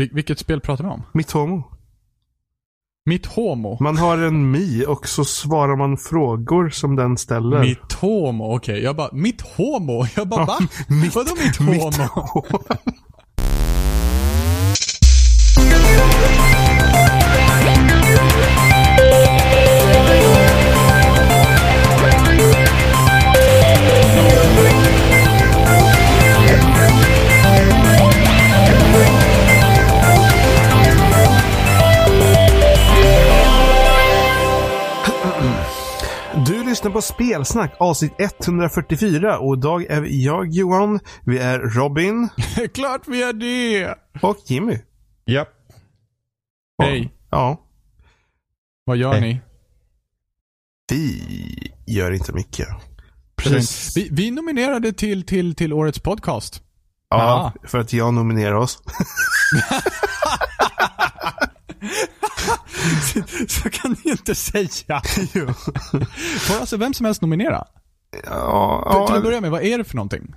Vil- vilket spel pratar vi om? Mitt homo. Mitt homo? Man har en mi och så svarar man frågor som den ställer. Mitt homo, okej. Jag bara, mitt homo? Jag bara, Ja, va? mitt- Vadå mitt homo? Mitt homo. Lyssnar på Spelsnack avsnitt 144 och idag är jag Johan, vi är Robin Klart vi är det! och Jimmy. Japp. Hej, Ja, vad gör Hej. ni? vi gör inte mycket. Precis. Vi, vi nominerade till, till, till årets podcast. Ja, för att jag nominerar oss. Så kan ni inte säga. Jo. Får alltså vem som helst nominera? ja, till att ja, börja med, vad är det för någonting?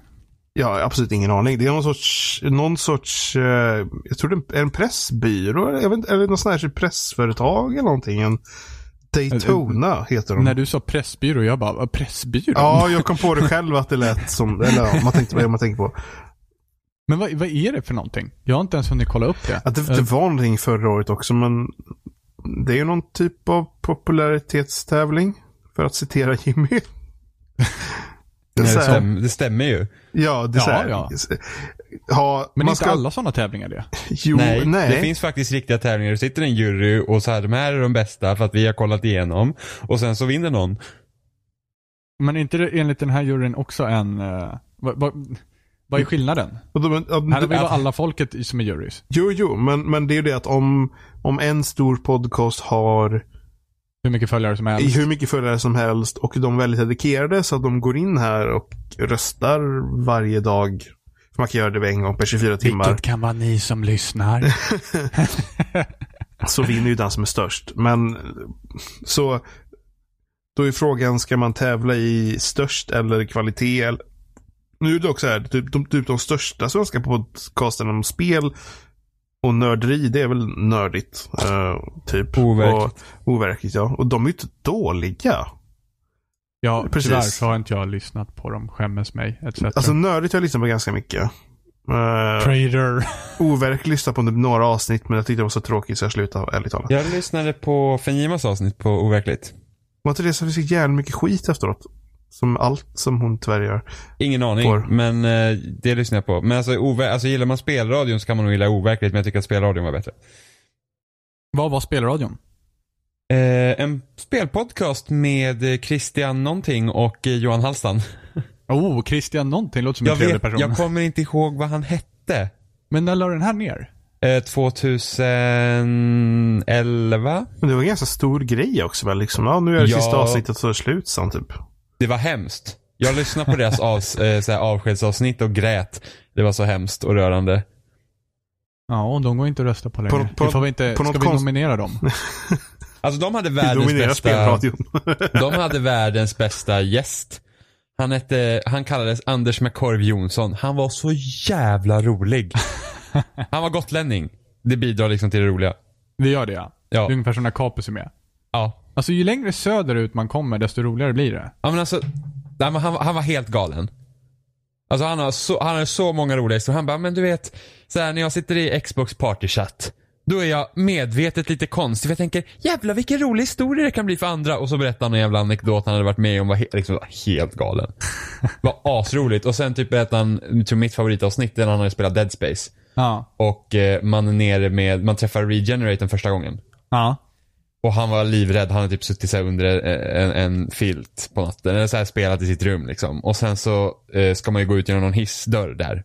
jag har absolut ingen aning. Det är någon sorts, någon sorts, eh, jag tror det är en pressbyrå, eller, jag vet, eller någon sån här pressföretag eller någonting. En Daytona heter de. När du sa pressbyrå, jag bara, pressbyrå? Ja, jag kom på det själv att det lät som, eller ja, man tänkte vad man tänker på. Men vad, vad är det för någonting? Jag har inte ens hunnit kolla upp det. Att det, det var någonting förra året också, men det är ju någon typ av popularitetstävling. För att citera Jimmy. Det så här- stäm, det stämmer ju. Ja, det är Ja, här, ja. Ha, Men man inte ska, alla sådana tävlingar det. Jo, nej. nej, det finns faktiskt riktiga tävlingar. Det sitter en jury och så här, de här är de bästa för att vi har kollat igenom. Och sen så vinner någon. Men är inte det enligt den här juryn också en... Uh, vad, vad, vad är skillnaden? Men, Här det- bara alla folket som är jurys. Jo, jo, men, men det är ju det att om, om en stor podcast har Hur mycket följare som helst. hur mycket följare som helst och de är väldigt dedikerade så att de går in här och röstar varje dag. För man kan göra det en gång per 24 timmar. Vilket kan vara ni som lyssnar. så vinner ju den som är störst. Men så då är frågan, ska man tävla i störst eller kvalitet? Nu är det också här, typ de, typ de största svenska podcasterna om spel och nörderi, det är väl nördigt. eh, typ. Overkligt. Och, overkligt, ja. Och de är ju inte dåliga. Ja, Precis. tyvärr så har inte jag lyssnat på dem. Skämmes mig, etc. Alltså nördigt har jag lyssnat på ganska mycket. Uh, Trader. overkligt lyssnat på några avsnitt, men jag tyckte det var så tråkigt så jag slutade, ärligt talat. Jag lyssnade på Fenjimas avsnitt på Overkligt. Var inte det så vi fick jävligt mycket skit efteråt? Som allt som hon tyvärr gör. Ingen aning, Får. men eh, det lyssnar jag på. Men alltså, over, alltså gillar man spelradion så kan man nog gilla Overkligt, men jag tycker att spelradion var bättre. Vad var spelradion? Eh, en spelpodcast med Christian någonting och eh, Johan Hallstan. Oh, Christian någonting. Låter som en Jag, trevlig vet, person. jag kommer inte ihåg vad han hette. Men när la den här ner? Eh, 2011? Men det var en ganska stor grej också väl? Liksom, ja, nu är det Ja. sista avsnittet så är det slut sen typ. Det var hemskt. Jag lyssnade på deras avs, eh, så här, avskedsavsnitt och grät. Det var så hemskt och rörande. Ja, och de går inte att rösta på längre. På- på- vi får vi inte, på ska vi konst- nominera dem? Alltså de hade världens bästa, de hade världens bästa gäst. Han hette, han kallades Anders McCorv Jonsson. Han var så jävla rolig. Han var gotlänning. Det bidrar liksom till det roliga. Det gör det ja. Ja. Det är ungefär som när Capus är med. Ja. Alltså ju längre söderut man kommer, desto roligare blir det. Ja men alltså, nej, men han, han var helt galen. Alltså han har så, han har så många roliga historier. Han bara, men du vet, så här, när jag sitter i Xbox partychatt. Då är jag medvetet lite konstig för jag tänker, jävlar vilken rolig historia det kan bli för andra. Och så berättar han en jävla anekdot han hade varit med om, var he, liksom, helt galen. var asroligt. Och sen typ berättade han, tror mitt favoritavsnitt, är när han hade spelat Dead Space. Ja. Och eh, man är nere med, man träffar Regeneratorn första gången. Ja. Och han var livrädd, han hade typ suttit så under en, en filt på natten, eller så här spelat i sitt rum liksom. Och sen så eh, ska man ju gå ut genom någon hissdörr där.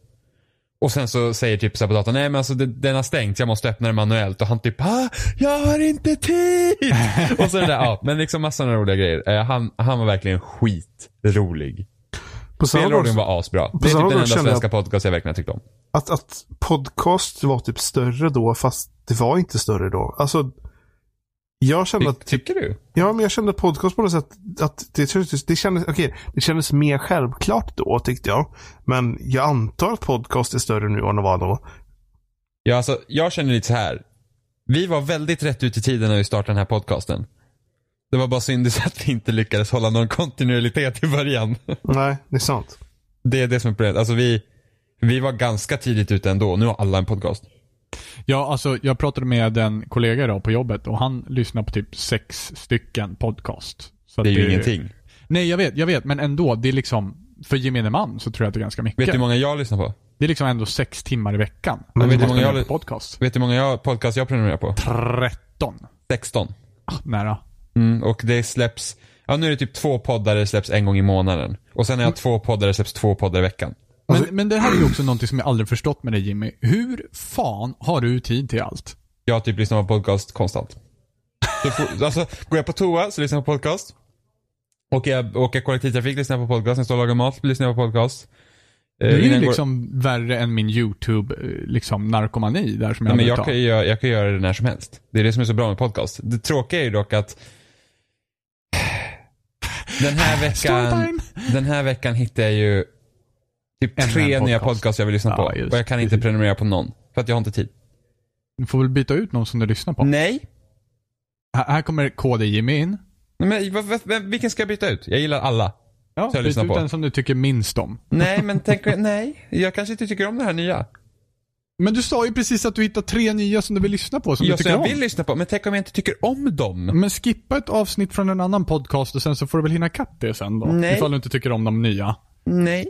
Och sen så säger typ så på datorn, nej men alltså den har stängt, jag måste öppna den manuellt. Och han typ, ah, jag har inte tid! och så det där, ja, men liksom massa roliga grejer. Eh, han, han var verkligen skitrolig. På Spelradion var asbra. Det är typ den enda svenska podcast jag verkligen har tyckt om. att, att podcast var typ större då, fast det var inte större då. Alltså, jag kände Ty, att tycker du? Ja, men jag kände podcast på något sätt, att det det kändes, okej, det kändes mer självklart då tyckte jag. Men jag antar att podcast är större nu än det var då. Ja, alltså, jag känner lite så här. Vi var väldigt rätt ut i tiden när vi startade den här podcasten. Det var bara synd att vi inte lyckades hålla någon kontinuitet i början. Nej, det är sant. Det är det som är problemet. Alltså vi, vi var ganska tidigt ute ändå. Nu har alla en podcast. Ja, alltså jag pratade med en kollega idag på jobbet och han lyssnar på typ sex stycken podcast. Så Det är ju ingenting. Nej, jag vet, jag vet, men ändå, det är liksom, för gemene man så tror jag att det är ganska mycket. Vet du hur många jag lyssnar på? Det är liksom ändå sex timmar i veckan. Men vet du många jag- podcast? Vet du hur många jag, podcast jag prenumererar på? 13. 16. Ah, nära. Mm, och det släpps, ja nu är det typ två poddar det släpps en gång i månaden. Och sen har jag två poddar det släpps två poddar i veckan. Men, men det här är ju också någonting som jag aldrig förstått med dig Jimmy. Hur fan har du tid till allt? Jag typ lyssnar på podcast konstant. Så får, alltså, går jag på toa så lyssnar jag på podcast. Åker jag åker kollektivtrafik lyssnar jag på podcast. När jag står och lagar mat lyssnar jag på podcast. Eh, Du är ju jag går- liksom värre än min YouTube, eh, liksom narkomani där som jag Nej, men jag kan, ju göra, jag kan göra det när som helst. Det är det som är så bra med podcast. Det tråkiga är ju dock att den här veckan, den här veckan hittar jag ju typ Ännu tre en nya podcast. jag vill lyssna Ja, på. just och jag kan inte prenumerera på någon. För att jag har inte tid. Du får väl byta ut någon som du lyssnar på. Nej. Här, här kommer KD Jimmy in. Nej, Men, vilken ska jag byta ut? Jag gillar alla. Ja, byt ut på. den som du tycker minst om. Nej, men tänk, nej. Jag kanske inte tycker om det här nya. Men du sa ju precis att du hittar tre nya som du vill lyssna på, som Jag, du tycker jag om. vill lyssna på, men tänk om jag inte tycker om dem. Men skippa ett avsnitt från en annan podcast och sen så får du väl hinna kapp det sen då. Nej. Ifall du inte tycker om de nya. Nej.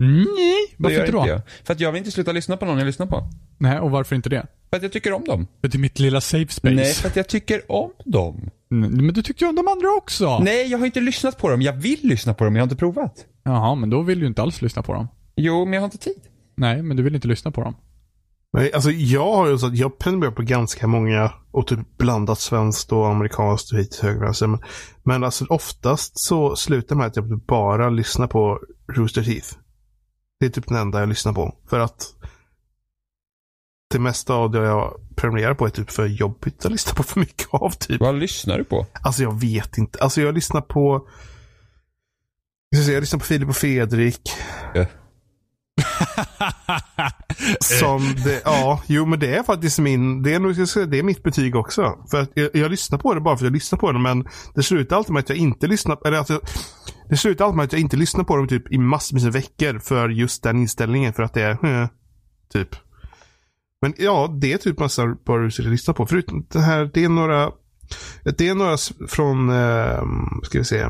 Nej. Varför inte då? Jag. För att jag vill inte sluta lyssna på någon jag lyssnar på. Nej, och varför inte det? För att jag tycker om dem. För det är mitt lilla safe space. Nej, för att jag tycker om dem. Mm, Men du tyckte ju om de andra också. Nej, jag har inte lyssnat på dem. Jag vill lyssna på dem, jag har inte provat. Jaha, men då vill du inte alls lyssna på dem. Jo, men jag har inte tid. Nej, men du vill inte lyssna på dem. Nej, alltså jag har ju så att jag prenumererar på ganska många och typ blandat svenskt och amerikanskt och hit höger vänster. Men, men alltså oftast så slutar med att jag bara lyssnar på Rooster Teeth. Det är typ den enda jag lyssnar på. För att det mesta av det jag prenumererar på är typ för jobbigt att lyssna på för mycket av typ. Vad lyssnar du på? Alltså jag vet inte. Alltså jag lyssnar på jag, lyssnar på Filip och Fredrik. Ja. Som det, ja, jo men det är faktiskt min, det är nog, det är mitt betyg också. För att jag, jag lyssnar på det bara för att jag lyssnar på det, men det slutar alltid med att jag inte lyssnar, eller att jag, det slutar alltid med att jag inte lyssnar på dem typ i massvis med veckor för just den inställningen för att det är, eh, typ. Men ja, det är typ massa bara du ska lyssna på. Förutom det här, det är några, det är några från, eh, ska vi se.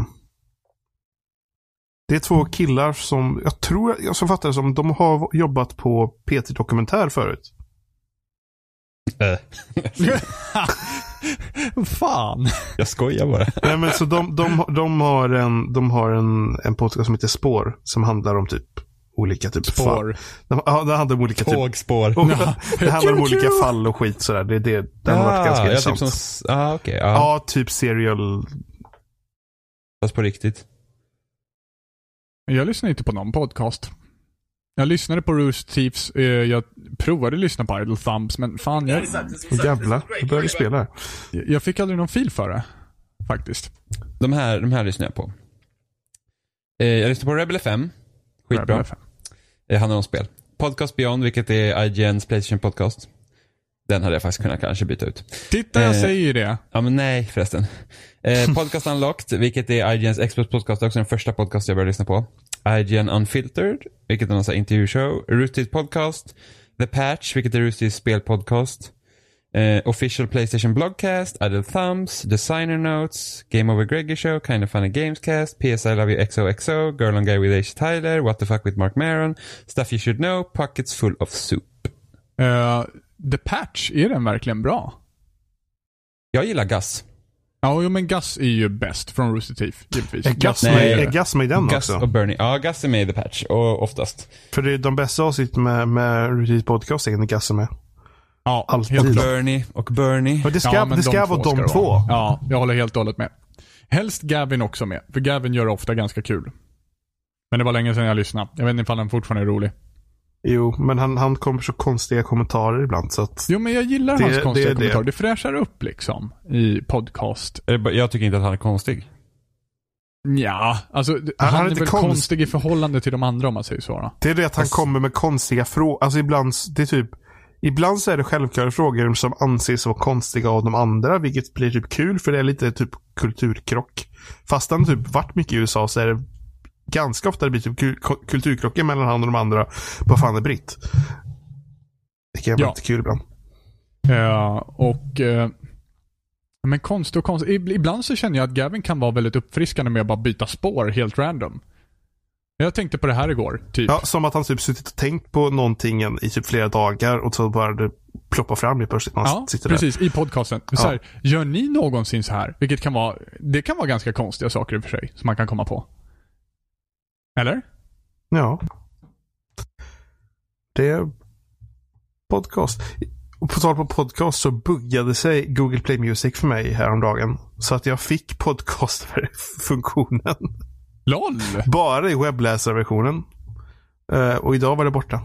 Det är två killar som, jag tror, jag som fattar det som, de har jobbat på P3 Dokumentär förut. Fan. Jag skojar bara. Nej men så de, de, de har, en, de har en, en podcast som heter Spår. Som handlar om typ olika typ fall. Spår. De, ja, det handlar om olika typ. Tågspår. och, det handlar om olika fall och skit sådär. Det, det, den har varit ganska ja, intressant. typ som, ah, okej. ja. Ja, typ serial. Fast på riktigt. Jag lyssnar inte på någon podcast. Jag lyssnade på Roost Thieves, eh, jag provade att lyssna på Idle Thumbs, men fan jag, jävlar, nu börjar vi spela jag fick aldrig någon fil för det. Faktiskt. De här, de här lyssnar jag på. Eh, jag lyssnar på Rebel FM. Skitbra. Rebel FM. Det handlar om spel. Podcast Beyond, vilket är IGNs Playstation podcast. Den hade jag faktiskt kunnat kanske byta ut. Titta, jag Eh, säger ju det. Ja men nej förresten. Eh, podcast Unlocked, vilket är IGNs Xbox podcast, också den första podcast jag började lyssna på. IGN Unfiltered, vilket är här intervjushow. Roosted Podcast. The Patch, vilket är Roosteds spelpodcast. Eh, official Playstation Blogcast, Idle Thumbs, Designer Notes, Game Over Greggy Show, Kind of Funny Gamescast, PS I Love You XOXO, Girl on Guy with H. Tyler, What the Fuck with Mark Maron, Stuff You Should Know, Pockets Full of Soup. Eh, The Patch, är den verkligen bra? Jag gillar Gus. Ja, jo, men Gus är ju bäst från Rooster Teeth, givetvis. Är Gus Nej. med, är Gus med i den Gus också? och Bernie. Ja, Gus är med i The Patch, och oftast. För det är de bästa avsnitten med, med Routine Podcast är när Gus är med. Ja, Alltid. helt Och klart. Bernie och Bernie. Och det ska, Ja, men det ska vara de två. vara. Ja, jag håller helt och hållet med. Helst Gavin också med, för Gavin gör ofta ganska kul. Men det var länge sedan jag lyssnade. Jag vet inte ifall han fortfarande är rolig. Jo, men han, han kommer så konstiga kommentarer ibland så att... Jo, men jag gillar Det- hans konstiga det. kommentarer. Det fräschar upp liksom i podcast. Bara- Jag tycker inte att han är konstig. Ja, alltså Han- han, han är är väl konst- konstig i förhållande till de andra om man säger så. Då. Det är det att han Fast- kommer med konstiga frågor. Alltså ibland, det är typ... Ibland så är det självklara frågor som anses vara konstiga av de andra, vilket blir typ kul för det är lite typ kulturkrock. Fast han typ varit mycket i USA så är det ganska ofta det blir typ kul- kulturkrockar mellan han och de andra. Vad fan är britt? Det kan vara Ja. lite kul ibland. Eh, och... eh, men konst och konst. Ib- Ibland så känner jag att Gavin kan vara väldigt uppfriskande med att bara byta spår helt random. Jag tänkte på det här igår, typ. Ja, som att han typ suttit och tänkt på någonting i typ flera dagar och så bara det ploppar fram det plötsligt när han Ja, sitter där. precis. I podcasten. Så här, gör ni någonsin så här? Vilket kan vara, det kan vara ganska konstiga saker i och för sig, som man kan komma på. Eller? Ja. Det är podcast. Och på tal på podcast så buggade sig Google Play Music för mig häromdagen. Så att jag fick podcast-funktionen. LOL! Bara i webbläsarversionen. Eh, och idag var det borta.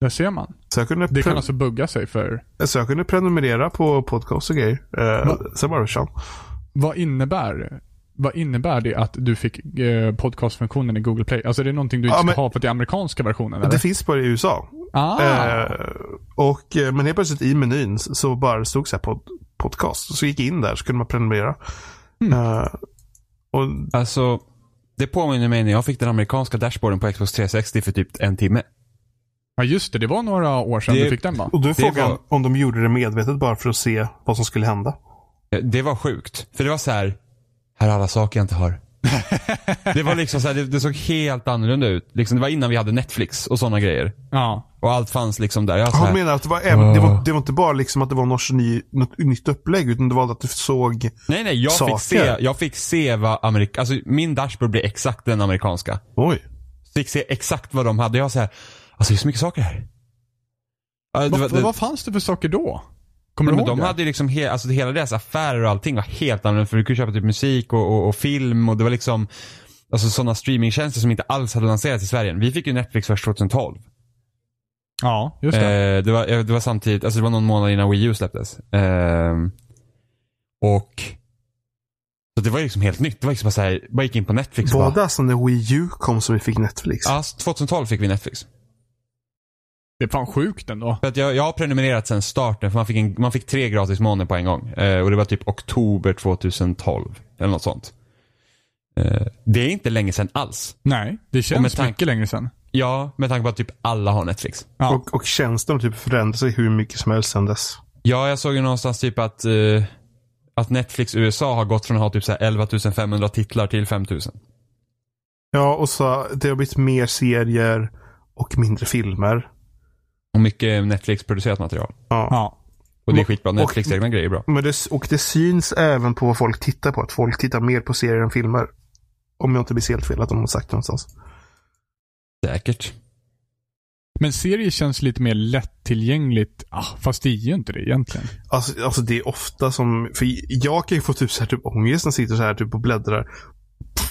Där ser man. Så jag kunde, Det kan alltså bugga sig för... så jag kunde prenumerera på podcast och grejer. Uh, Va? sen det försvann. Vad innebär, vad innebär det att du fick eh, podcastfunktionen i Google Play? Alltså är det någonting du Ja, ska men- ha för den amerikanska versionen eller? Det finns bara i USA. ah! Eh, och, eh, men helt plötsligt i menyn så bara stod så här pod, podcast. Så gick jag in där så kunde man prenumerera. Mm. Eh, och Alltså, det påminner mig när jag fick den amerikanska dashboarden på Xbox 360 för typ en timme. ja just det, det var några år sedan Det- du fick den va? Och då är Det frågan var- om de gjorde det medvetet bara för att se vad som skulle hända. Eh, Det var sjukt. För det var så här. Här är alla saker jag inte har. det var liksom så här, det, det såg helt annorlunda ut. Liksom, det var innan vi hade Netflix och sådana grejer. Ja. Och allt fanns liksom där. Jag Han här, menar att det var, även, det, var, Åh. det var inte bara liksom att det var något, ny, något nytt upplägg utan det var att du såg nej nej, jag saker. fick, se, jag fick se vad amerika, alltså min dashboard blev exakt den amerikanska. Oj. Fick se exakt vad de hade. Jag var så här, alltså det är så mycket saker här. Ja, det vad, det- vad fanns det för saker då? Kommer men du ihåg de det? hade ju liksom, he, alltså hela deras affärer och allting var helt annorlunda. För du kunde köpa typ musik och, och, och film och det var liksom, alltså sådana streamingtjänster som inte alls hade lanserats i Sverige. Vi fick ju Netflix först 2012. Ja, just det. Eh, det, var, eh, det var samtidigt, alltså det var någon månad innan Wii U släpptes. Eh, och så det var liksom helt nytt. Det var liksom bara såhär, bara gick in på Netflix Var det alltså när Wii U kom som vi fick Netflix? Ja, 2012 fick vi Netflix. Det är fan sjukt ändå. För att jag, jag har prenumererat sedan starten för man fick, en, man fick tre gratis månader på en gång. Eh, och det var typ oktober 2012. Eller något sånt. Eh, det är inte länge sedan alls. Nej, det känns mycket längre sedan. Ja, med tanke på att typ alla har Netflix. Ja. Och, och tjänsten har typ förändrat sig hur mycket som helst sedan dess. Ja, jag såg ju någonstans typ att, eh, att Netflix USA har gått från att ha typ så här 11 500 titlar till 5 000. Ja, och så det har blivit mer serier och mindre filmer. Och mycket Netflix-producerat material. Ja. ja. Och det är skitbra. Netflix och- egna grejer är bra. Men det, och det syns även på vad folk tittar på. Att folk tittar mer på serier än filmer. Om jag inte blir helt fel att de har sagt det någonstans. Säkert. Men serier känns lite mer lättillgängligt. Ah, fast det är ju inte det egentligen. Alltså, alltså det är ofta som, för jag kan ju få typ så här typ ångest när jag sitter så här typ och bläddrar.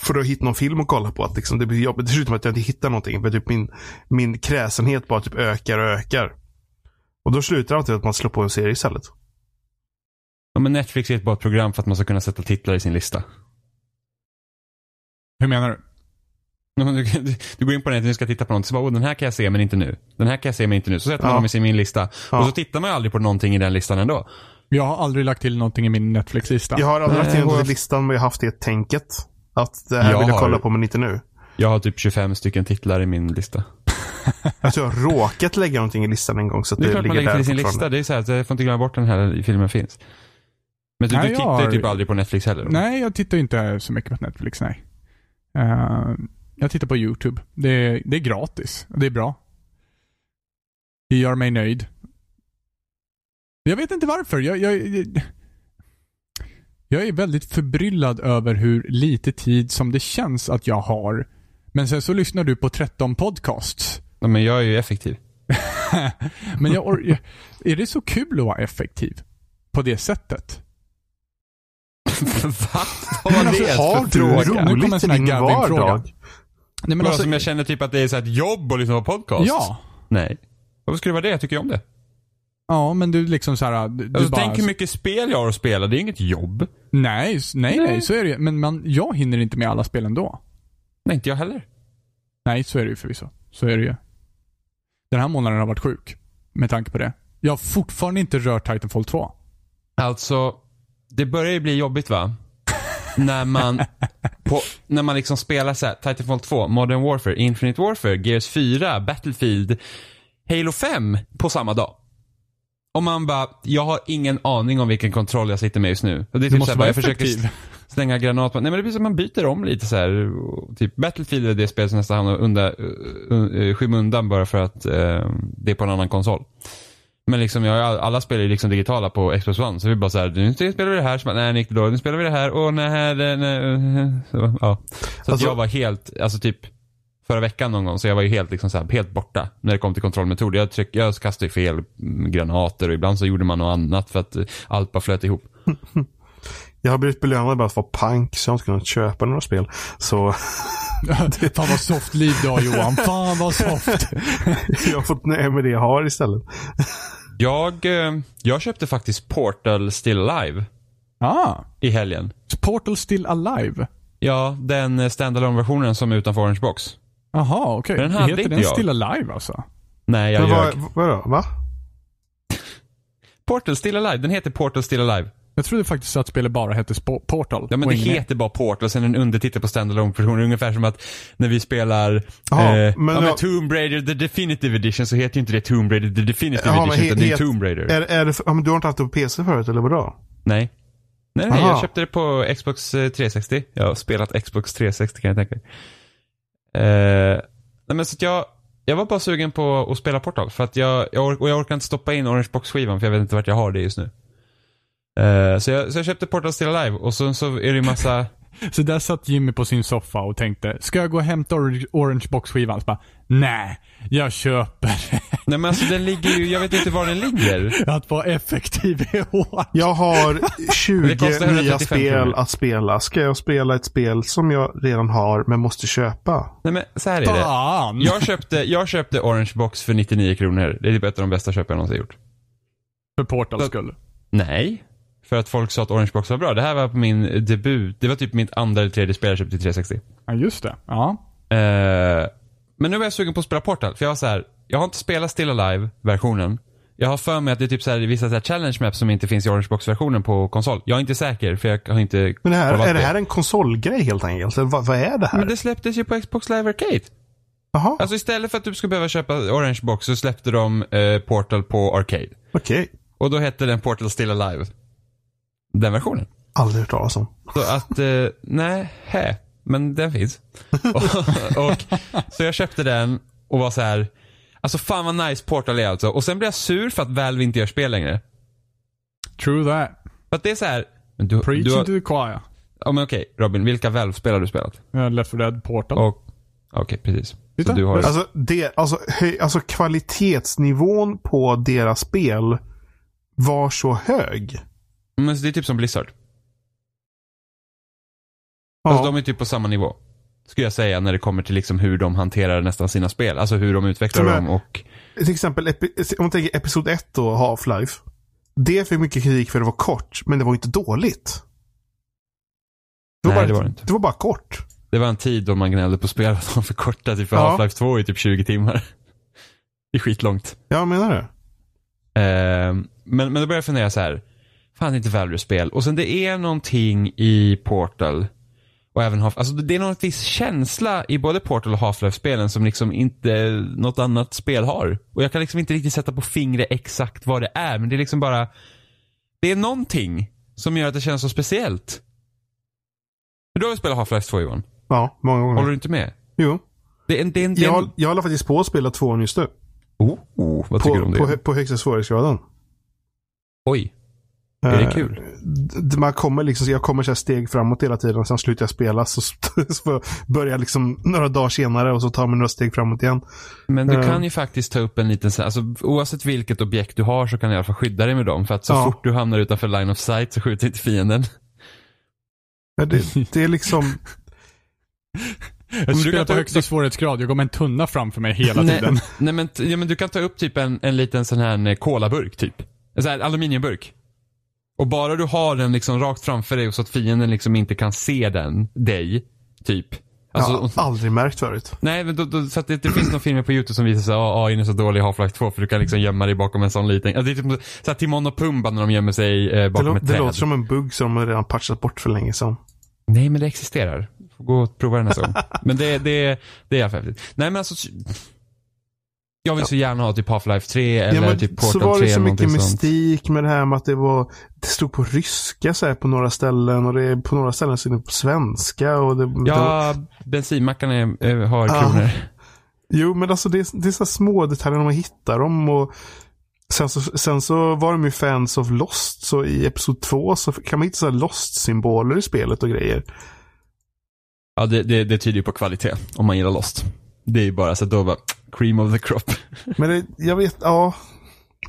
För att hitta någon film att kolla på. Att liksom det blir jobbigt. Det slutar med att jag inte hittar någonting. För typ min, min kräsenhet bara typ ökar och ökar. Och då slutar det alltid att man slår på en serie istället. Ja, men Netflix är ett bra program för att man ska kunna sätta titlar i sin lista. Hur menar du? Du, du, du går in på nätet och ska titta på något så bara, oh, den här kan jag se men inte nu. Den här kan jag se men inte nu. Så sätter man Ja. dem i sin min lista. Ja. Och så tittar man aldrig på någonting i den listan ändå. Jag har aldrig lagt till någonting i min Netflix-lista. Jag har aldrig lagt det och- i listan men jag har haft det tänket. Att det här Jag vill jag har- kolla på men inte nu. Jag har typ 25 stycken titlar i min lista. Jag tror jag har råkat lägga någonting i listan en gång så att Det det, är klart man lägger där till i sin lista. Det är så här, att jag får inte glömma bort den här filmen finns. Men du, Nej, du tittar ju har- typ aldrig på Netflix heller? Nej, jag tittar inte så mycket på Netflix, nej. Eh, jag tittar på YouTube. Det är, det är gratis. Det är bra. Det gör mig nöjd. Jag vet inte varför. Jag, jag, jag, jag är väldigt förbryllad över hur lite tid som det känns att jag har. Men sen så lyssnar du på 13 podcasts. Ja, men jag är ju effektiv. Men jag, är det så kul att vara effektiv? På det sättet? Va? Vad var det Har för du fråga? Nu kommer en sån här din Gavin-fråga. vardag? Nej, men Men alltså, som jag känner typ att det är så här ett jobb att lyssna på podcast? ja. Nej. Varför skulle det vara det? Jag tycker ju om det. Ja, men du liksom så här, du, du Alltså, bara... tänk hur mycket spel jag har att spela. Det är inget jobb. Nej, nej, nej, Nej. så är det. Men man, jag hinner inte med alla spel ändå. Nej, inte jag heller. Nej, så är det ju förvisso. Så är det ju. Den här månaden har varit sjuk. med tanke på det. Jag har fortfarande inte rört Titanfall 2. Alltså, det börjar ju bli jobbigt va? när man, på, när man liksom spelar så här, Titanfall 2, Modern Warfare, Infinite Warfare, Gears 4, Battlefield, Halo 5 på samma dag. Och man bara, jag har ingen aning om vilken kontroll jag sitter med just nu. Och det är Du typ måste så här, vara jag försöker effektiv. s- slänga granat på, nej men det blir som man byter om lite så här. Typ Battlefield är det spel som nästan hamnar under, uh, uh, skymundan bara för att eh, det är på en annan konsol. Men liksom, jag, alla spelar ju liksom digitala på Xbox One, så vi bara så här, nu spelar vi det här, så bara, nej gick det dåligt, nu spelar vi det här, och nej, nej, nej. Så, ja. så att Alltså- jag var helt, alltså typ förra veckan någon gång, så jag var ju helt liksom så här, helt borta när det kom till kontrollmetod. Jag, tryck, jag kastade ju fel granater och ibland så gjorde man något annat för att eh, allt bara flöt ihop. Jag har blivit belönad bara för att vara pank så jag har inte kunnat köpa några spel. Så Fan vad soft liv du har Johan. Fan vad soft. jag har fått nöja med det jag har istället. Jag, eh, jag köpte faktiskt Portal Still Alive Ah. i helgen. Portal still alive? Ja, den standalone versionen som är utanför Orange Box. Jaha, okej. Den hade Heter inte den jag. still alive alltså? Nej, jag Men ljög. vad, vadå? Va? Portal Still Alive, den heter Portal Still Alive. Jag trodde faktiskt att spelet bara hette Sp- Portal. Ja men det heter bara Portal, sen en undertitel på standalone versionen Ungefär som att när vi spelar Jaha, eh, men ja, men Tomb Raider The Definitive Edition så heter ju inte det Tomb Raider The Definitive men Edition utan det är Tomb Raider. Är, är det, ja, men du har inte haft det på PC förut eller vadå? Nej. Nej, nej, Aha. jag köpte det på Xbox eh, 360. Jag har spelat Xbox 360 kan jag tänka mig. Eh, nej men så att jag, jag var bara sugen på att spela Portal. För att jag, jag, or- och jag orkar inte stoppa in Orange Box-skivan för jag vet inte vart jag har det just nu. Eh, så, jag, så jag köpte Portal Still Alive och så, så är det ju massa Så där satt Jimmy på sin soffa och tänkte, ska jag gå och hämta Orange, Orange Box-skivan? Så bara, nej, jag köper. Nej men alltså den ligger ju, jag vet inte var den ligger. att vara effektiv är hårt. Jag har Det 20 kostar nya 135 spel att spela. Ska jag spela ett spel som jag redan har men måste köpa? Nej men så här är det. Jag köpte, jag köpte Orange Box för 99 kronor. Det är typ ett av de bästa köp jag någonsin gjort. För Portals skull. Nej. För att folk sa att Orange Box var bra. Det här var på min debut. Det var typ mitt andra eller tredje spel jag köpte till 360. Ja, just det. Ja. Eh, men nu var jag sugen på att spela Portal. För jag var så här. Jag har inte spelat Still Alive-versionen. Jag har för mig att det är typ så här, vissa så här challenge maps som inte finns i Orange Box-versionen på konsol. Jag är inte säker för jag har inte Men det här, är det här en konsolgrej helt enkelt? Vad, vad är det här? Men det släpptes ju på Xbox Live Arcade. Jaha, Alltså istället för att du ska behöva köpa Orange Box så släppte de eh, Portal på Arcade. okej. Och då hette den Portal Still Alive. Den versionen. Aldrig hört talas om. Så att, eh, nej, hä. Men den finns. och, och, så jag köpte den och var så här. Alltså fan vad nice Portal är alltså. Och sen blev jag sur för att Valve inte gör spel längre. True that. För att det är så här. Men du, Preaching du har, to the choir. ja, men okej, Robin, vilka Valve-spel har du spelat? Uh, Left 4 Dead Portal. Okej, precis. Så du har, Alltså, det, alltså, höj, alltså kvalitetsnivån på deras spel var så hög. men det är typ som Blizzard. Ja. Alltså de är typ på samma nivå. Skulle jag säga när det kommer till liksom hur de hanterar nästan sina spel. Alltså hur de utvecklar är- dem och... Till exempel, om man tänker Episod 1 då, Half-Life. Det fick mycket kritik för att det var kort, men det var inte dåligt. Nej, bara, det var det inte. Det var bara kort. Det var en tid då man gnällde på spel att de förkortade typ för Ja. Half-Life 2 i typ 20 timmar. Det är skitlångt. Ja, menar det. Eh, men, men då började jag fundera så här. Fan det är inte Valorant-spel. Och sen det är någonting i Portal. Och även Half, alltså det är någon viss känsla i både Portal och Half-Life-spelen som liksom inte något annat spel har. Och jag kan liksom inte riktigt sätta på fingret exakt vad det är. Men det är liksom bara, det är någonting som gör att det känns så speciellt. Du har ju spelat Half-Life 2 Johan. Ja, många gånger. Håller du inte med? Jo. Det är en, det är en, det är en... Jag, jag håller faktiskt på att spela tvåan just nu. Oh, oh, vad tycker du om På, det? på, på högsta svårighetsgraden. Oj. Är det Eh, kul? Man kommer liksom, jag kommer så här steg framåt hela tiden. Sen slutar jag spela. Så, så får jag börja liksom några dagar senare och så tar man några steg framåt igen. Men du Eh. kan ju faktiskt ta upp en liten, alltså oavsett vilket objekt du har så kan du i alla fall skydda dig med dem. För att så Ja. fort du hamnar utanför line of sight så skjuter inte fienden. Ja, Det, det är liksom, Jag du spelar kan ta på upp högsta svårighetsgrad. Jag går med en tunna framför mig hela nej, tiden. nej men, t- ja, men du kan ta upp typ en, en liten sån här kolaburk typ. En sån här aluminiumburk. Och bara du har den liksom rakt framför dig så att fienden liksom inte kan se den, dig, typ. Alltså jag har aldrig märkt förut. Nej, men då, då, för att det, det finns några filmer på YouTube som visar sig att AI är så dålig i Half-Life 2 för du kan liksom gömma dig bakom en sån liten, alltså det är typ så här Timon och Pumba när de gömmer sig eh, Det, bakom lå- ett det träd. låter som en bugg som de redan patchat bort för länge sedan. Nej, men det existerar. Får gå och prova den nästa gång. Men det, det, det är häftigt. Nej, men alltså. Jag vill så gärna ha typ Half-Life 3 eller Ja, men typ så Portal var 3 det så eller mycket någonting sånt. mystik med det här med att det var Det stod på ryska så här på några ställen och det är på några ställen så är det på svenska och det, det var, Ja, bensinmackarna är, är, har Ja. kronor. Jo men alltså det, är- det är så här små detaljer när man hittar dem och Sen så, sen så var de ju fans of Lost så i Episod 2 så kan man hitta så här Lost-symboler i spelet och grejer. Ja, det, det, det tyder ju på kvalitet om man gillar Lost. Det är ju bara så att då bara, cream of the crop. Men det, jag vet, ja.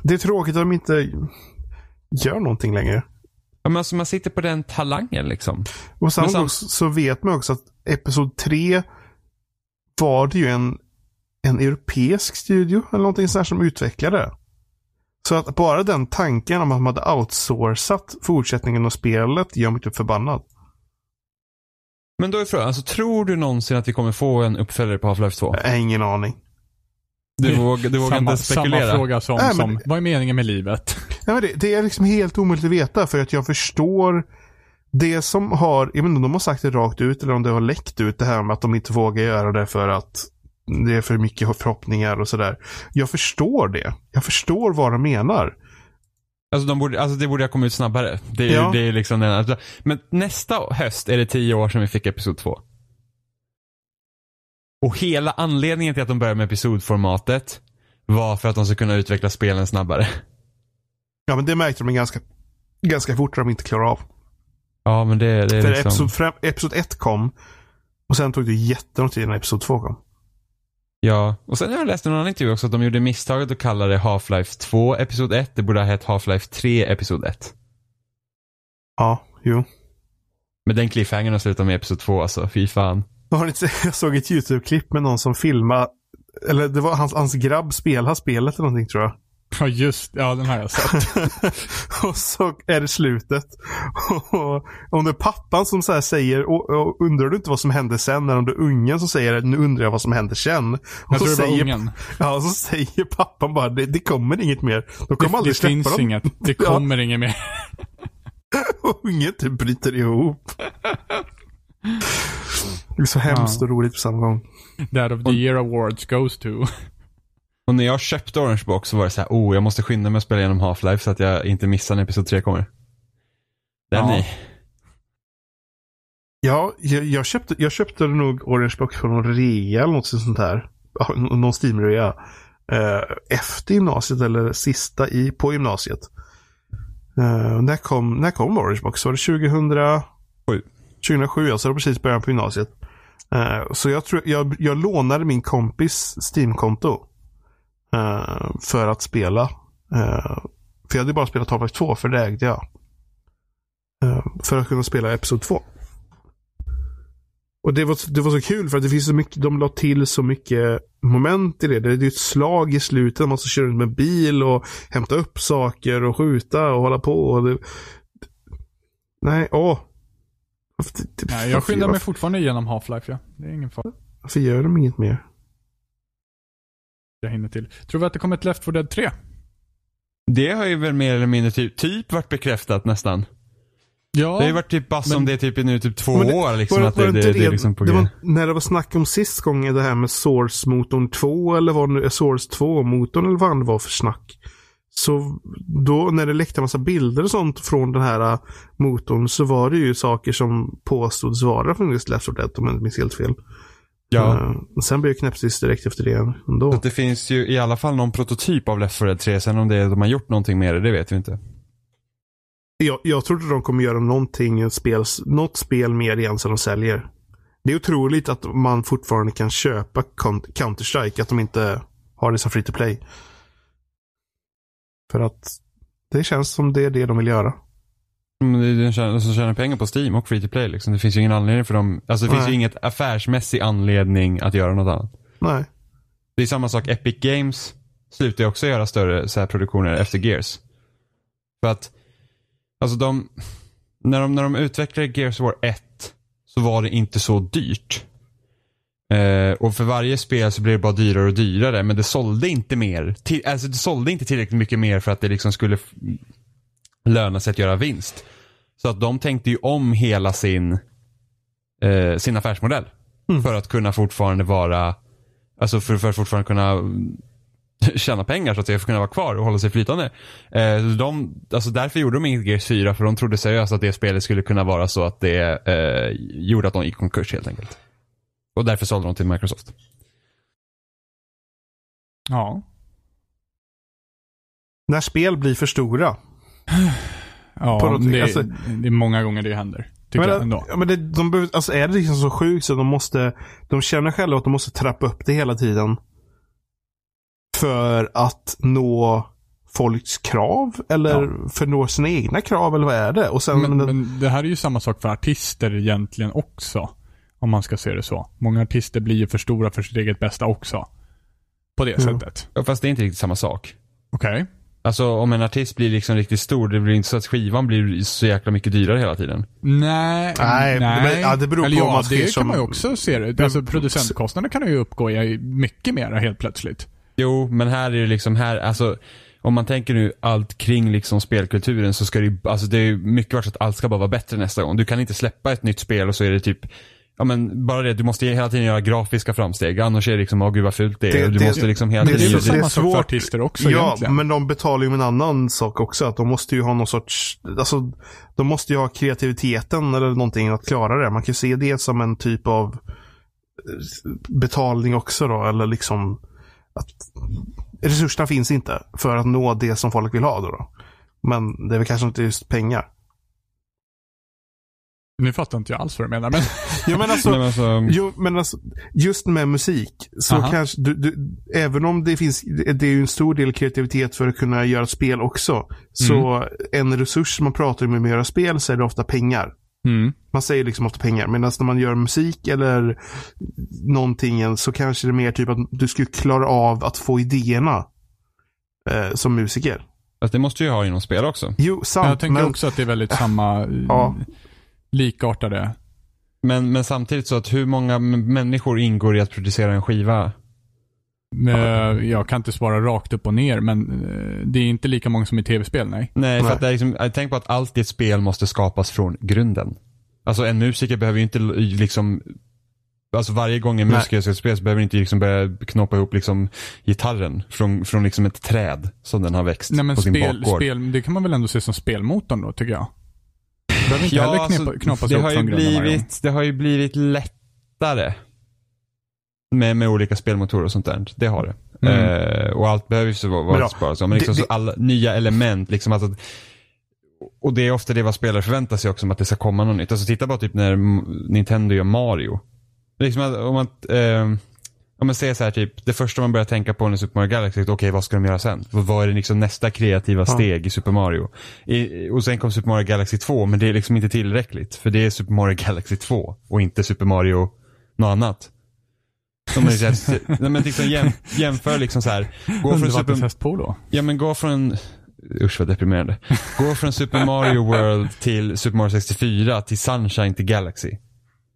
Det är tråkigt att de inte gör någonting längre. Ja, men alltså man sitter på den talangen liksom. Och Men sam- så vet man också att Episod 3 var det ju en, en europeisk studio eller någonting sånt som utvecklade. Så att bara den tanken om att man hade outsourcat fortsättningen av spelet gör mig typ förbannad. Men då är frågan, alltså tror du någonsin att vi kommer få en uppföljare på Half-Life 2? Jag har ingen aning. Du vågar, du vågar inte spekulera? samma fråga som, Nej, men- som, vad är meningen med livet? Ja, men det, det är liksom helt omöjligt att veta för att jag förstår det som har, jag vet inte om de har sagt det rakt ut eller om det har läckt ut det här med att de inte vågar göra det för att det är för mycket förhoppningar och sådär. Jag förstår det. Jag förstår vad de menar. Alltså, de borde, alltså det borde ha kommit ut snabbare. Det är, Ja. det är liksom den, alltså, men nästa höst är det tio år sedan vi fick Episod 2. Och hela anledningen till att de började med episodformatet var för att de skulle kunna utveckla spelen snabbare. Ja, men det märkte de ganska, ganska fort att de inte klarar av. Ja, men det, det är För liksom... episod, episod 1 kom och sen tog det jättelång tid innan episod 2 kom. Ja, och sen har jag läst i någon annan intervju också att de gjorde misstaget att kalla det Half-Life 2 Episod 1. Det borde ha hett Half-Life 3 Episod 1. Ja, jo. Men den cliffhangern har slutat med Episod 2 alltså, fy fan. Har ni inte, jag såg ett YouTube-klipp med någon som filmade, eller det var hans, hans grabb spelade spelet eller någonting tror jag. Ja, just Ja, den har jag sett. och så är det slutet. Och om det är pappan som så här säger, och, och undrar du inte vad som hände sen? Eller om det är ungen som säger, nu undrar jag vad som hände sen. Och Jag så tror det var säger, ungen. Ja, och så säger pappan bara, det, det kommer inget mer. De kommer Det, aldrig det släppa finns dem. inget. Det Ja. kommer inget mer. Och ungen typ bryter ihop. Det är så hemskt Ja. och roligt på samma gång. That of the year awards goes to. Och när jag köpte Orange Box så var det så här, oh jag måste skynda mig att spela igenom Half-Life så att jag inte missar när Episod 3 kommer. Den Ja. ni. Ja, jag, jag, köpte, jag köpte nog Orange Box på någon rea eller något sånt här. Någon Steam-rea. Eh, efter gymnasiet eller sista i, på gymnasiet. Eh, när, kom, när kom Orange Box? Var det 2000? Sju. 2007, alltså det var precis början på gymnasiet. Eh, så jag, tror, jag, jag lånade min kompis Steam-konto. Eh, för att spela. Eh, för jag hade bara spelat Half-Life 2, för det ägde jag. Eh, för att kunna spela Episod 2. Och det var, det var så kul för att det finns så mycket, de la till så mycket moment i det. Det är ju ett slag i slutet, man måste köra runt med bil och hämta upp saker och skjuta och hålla på. Och det, nej, åh. Det- Nej, jag skyndar mig fortfarande igenom Half-Life, ja. Det är ingen fara. varför gör de inget mer? Jag hinner till. Tror vi att det kommer ett Left 4 Dead 3? Det har ju väl mer eller mindre typ, typ varit bekräftat nästan. Ja. Det har ju varit typ som men- det är typ i nu typ två det- år liksom. Var, att var det, det, det, det är liksom på det var, när det var snack om sist gången det här med Source-motorn 2 eller vad det nu Source 2-motorn eller vad det var för snack. Så då när det läckte en massa bilder och sånt från den här äh, motorn så var det ju saker som påstods vara från just Left 4 Dead om jag inte minns helt fel. Ja. Eh, sen blev jag knäpptyst direkt efter det ändå. Så det finns ju i alla fall någon prototyp av Left 4 Dead 3. Sen om det är, de har gjort någonting med det, det vet vi inte. Jag, jag tror inte de kommer göra någonting, spel, något spel mer igen som de säljer. Det är otroligt att man fortfarande kan köpa Counter-Strike, att de inte har det som free to play. För att det känns som det är det de vill göra. Den tjänar- som tjänar pengar på Steam och Free to Play liksom. Det finns ju ingen anledning för dem. Alltså det finns Nej. ju inget affärsmässig anledning att göra något annat. Nej. Det är samma sak, Epic Games slutar ju också göra större så här produktioner efter Gears. För att, alltså de, när de, när de utvecklade Gears of War 1 så var det inte så dyrt. Eh, och för varje spel så blev det bara dyrare och dyrare men det sålde inte mer. Till, alltså det sålde inte tillräckligt mycket mer för att det liksom skulle f- löna sig att göra vinst. Så att de tänkte ju om hela sin, eh, sin affärsmodell. För att kunna fortfarande vara, alltså för, för att fortfarande kunna tjäna pengar så att säga, för att kunna vara kvar och hålla sig flytande. Eh, de, alltså därför gjorde de inget Gears 4 för de trodde seriöst att det spelet skulle kunna vara så att det eh, gjorde att de gick i konkurs helt enkelt. Och därför sålde de till Microsoft. Ja. När spel blir för stora. Ja, På det, alltså- det är många gånger det händer. Tycker jag Men, ändå. ja, men det, de behöver, alltså är det liksom så sjukt så de måste, de känner själva att de måste trappa upp det hela tiden. För att nå folks krav eller för att nå sina egna krav eller vad är det? Och sen, Men, men, men det här är ju samma sak för artister egentligen också. Om man ska se det så. Många artister blir ju för stora för sitt eget bästa också. På det Ja. sättet. Ja, fast det är inte riktigt samma sak. Okej. Alltså om en artist blir liksom riktigt stor, det blir inte så att skivan blir så jäkla mycket dyrare hela tiden. Nej, Nej, men- ja, det beror Eller på ja, om man ser det som- kan man ju också se. Det. Alltså producentkostnader kan ju uppgå i mycket mera helt plötsligt. Jo, men här är det liksom här, alltså om man tänker nu allt kring liksom spelkulturen så ska det ju, alltså det är ju mycket varit så att allt ska bara vara bättre nästa gång. Du kan inte släppa ett nytt spel och så är det typ Ja men bara det, du måste hela tiden göra grafiska framsteg. Annars är det liksom, åh gud vad fult det är. Det- och du det- måste liksom hela det Det tiden... väl så- samma är sak för svårt. artister också ja, egentligen. men de betalar ju med en annan sak också. Att de måste ju ha någon sorts, alltså de måste ju ha kreativiteten eller någonting att klara det. Man kan ju se det som en typ av eh, betalning också då. Eller liksom att resurserna finns inte för att nå det som folk vill ha då. då. Men det är väl kanske inte just pengar. Nu fattar inte jag alls vad du menar. Men Ja, men alltså, men alltså, Jo, men alltså, just med musik så Aha. kanske, du, du, även om det finns, det är ju en stor del kreativitet för att kunna göra spel också. Så en resurs man pratar om med att göra spel så är det ofta pengar. mm. Man säger liksom ofta pengar. Medan när man gör musik eller någonting så kanske det är mer typ att du skulle klara av att få idéerna. Eh, som musiker. fast det måste ju ha inom spel också. Jo, sant. jag tänker men, också att det är väldigt samma, Ja. Likartade. Men, men samtidigt så att hur många människor ingår i att producera en skiva? Eh, Jag kan inte svara rakt upp och ner, men eh, det är inte lika många som i tv-spel, nej. Nej, för att det är liksom, jag tänker på att allt i ett spel måste skapas från grunden. Alltså en musiker behöver ju inte liksom Alltså varje gång en musiker ska spela så behöver inte liksom börja knoppa ihop liksom gitarren från, från liksom ett träd som den har växt Nej men på sin spel, bakgård. spel, det kan man väl ändå se som spelmotorn då, tycker jag. Det behöver inte Ja, heller knepa, alltså, knoppas det ihop har, ju från blivit, det har ju blivit lättare. Med, med olika spelmotorer och sånt där. Det har det. Mm. Eh, och allt behöver ju så vara, då, sparat. Men liksom det- så alla nya element. Liksom alltså, och det är ofta det vad spelare förväntar sig också, att det ska komma något nytt. Alltså titta bara typ när Nintendo gör Mario. Liksom att, om man, eh, om man säger så här typ, det första man börjar tänka på när Super Mario Galaxy, okej vad ska de göra sen? Vad- är det liksom nästa kreativa steg i Super Mario? I, och sen kom Super Mario Galaxy 2, men det är liksom inte tillräckligt. För det är Super Mario Galaxy 2 och inte Super Mario något annat. Om man liksom, nej, men liksom jäm, jämför liksom så här. Gå från Super, på då? ja men gå från, usch vad deprimerande. Gå från Super Mario World till Super Mario 64 till Sunshine till Galaxy.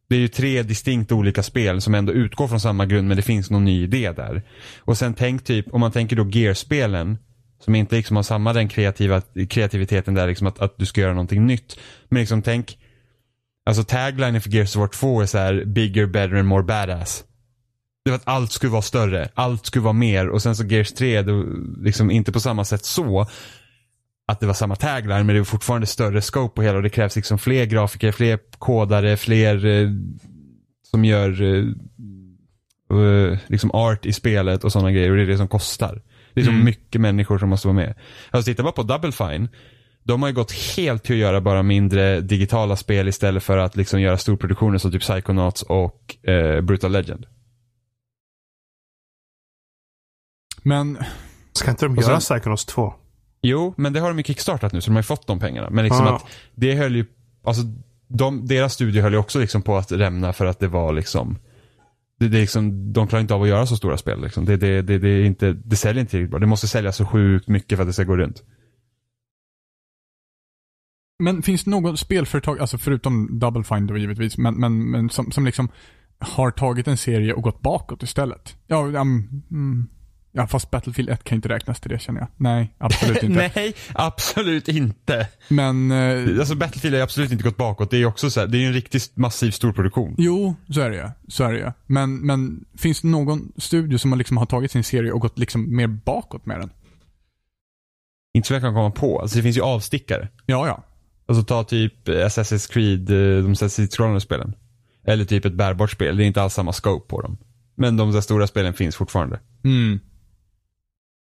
Det är ju tre distinkt olika spel som ändå utgår från samma grund men det finns någon ny idé där. Och sen tänk typ, om man tänker då Gear-spelen som inte liksom har samma den kreativa, kreativiteten där liksom att, att du ska göra någonting nytt. Men liksom tänk, alltså taglinen för Gears of War 2 är så här bigger, better and more badass. Det var att allt skulle vara större, allt skulle vara mer och sen så Gears 3, då, liksom inte på samma sätt så att det var samma tagline men det var fortfarande större scope på hela och det krävs liksom fler grafiker, fler kodare, fler eh, som gör eh, eh, liksom art i spelet och sådana grejer och det är det som kostar. Det är så Mm. mycket människor som måste vara med. Alltså titta bara på Double Fine. De har ju gått helt till att göra bara mindre digitala spel istället för att liksom göra storproduktioner som typ Psychonauts och eh, Brutal Legend. Men, Ska inte de göra sen- Psychonauts 2? Jo, men det har de ju kickstartat nu så de har ju fått de pengarna. Men liksom Ja. att det höll ju, alltså de, deras studio höll ju också liksom på att rämna för att det var liksom det, det liksom, de klarar inte av att göra så stora spel. Liksom. Det, det, det, det, är inte, det säljer inte tillräckligt bra. Det måste sälja så sjukt mycket för att det ska gå runt. men finns det något spelföretag, alltså förutom Double Fine då givetvis, men, men, men som, som liksom har tagit en serie och gått bakåt istället. Ja, um, mm, ja fast Battlefield 1 kan inte räknas till det känner jag. Nej, absolut inte. Nej, absolut inte. Men, eh, Alltså Battlefield har absolut inte gått bakåt. Det är ju också så här, det är ju en riktigt massiv storproduktion. jo, så är det ju. Så är det ju. Men, men finns det någon studio som har, liksom har tagit sin serie och gått liksom mer bakåt med den? Inte så jag kan komma på. Alltså det finns ju avstickare. Ja, ja. Alltså ta typ Assassin's Creed, eh, de Assassin's spelen Eller typ ett bärbart spel. Det är inte alls samma scope på dem. Men de där stora spelen finns fortfarande. Mm.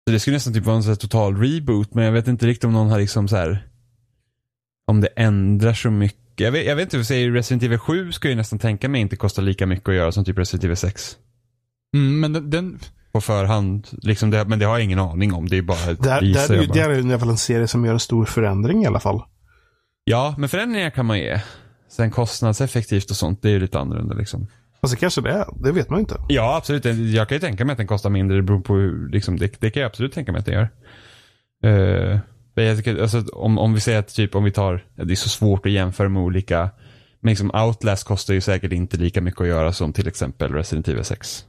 Så det skulle nästan typ vara en total reboot, men jag vet inte riktigt om någon har liksom så här. Om det ändrar så mycket. Jag vet, jag vet inte, säger Resident Evil 7 ska ju nästan tänka mig inte kosta lika mycket att göra som typ Resident Evil 6. Mm, men den, den, På förhand. Liksom det, men det har jag ingen aning om. Det är bara Där, gissar där, är jag ju- där är det i alla fall en serie som gör en stor förändring i alla fall. Ja, men förändringar kan man ge. Sen kostnadseffektivt och sånt, det är ju lite annorlunda liksom. Alltså kanske det är. Det vet man inte. Ja, absolut. Jag kan ju tänka mig att den kostar mindre. Det beror på hur, liksom, det, det kan jag absolut tänka mig att den gör. Uh, men jag tycker, alltså, om, om vi säger att typ om vi tar, det är så svårt att jämföra med olika, men liksom Outlast kostar ju säkert inte lika mycket att göra som till exempel Resident Evil 6.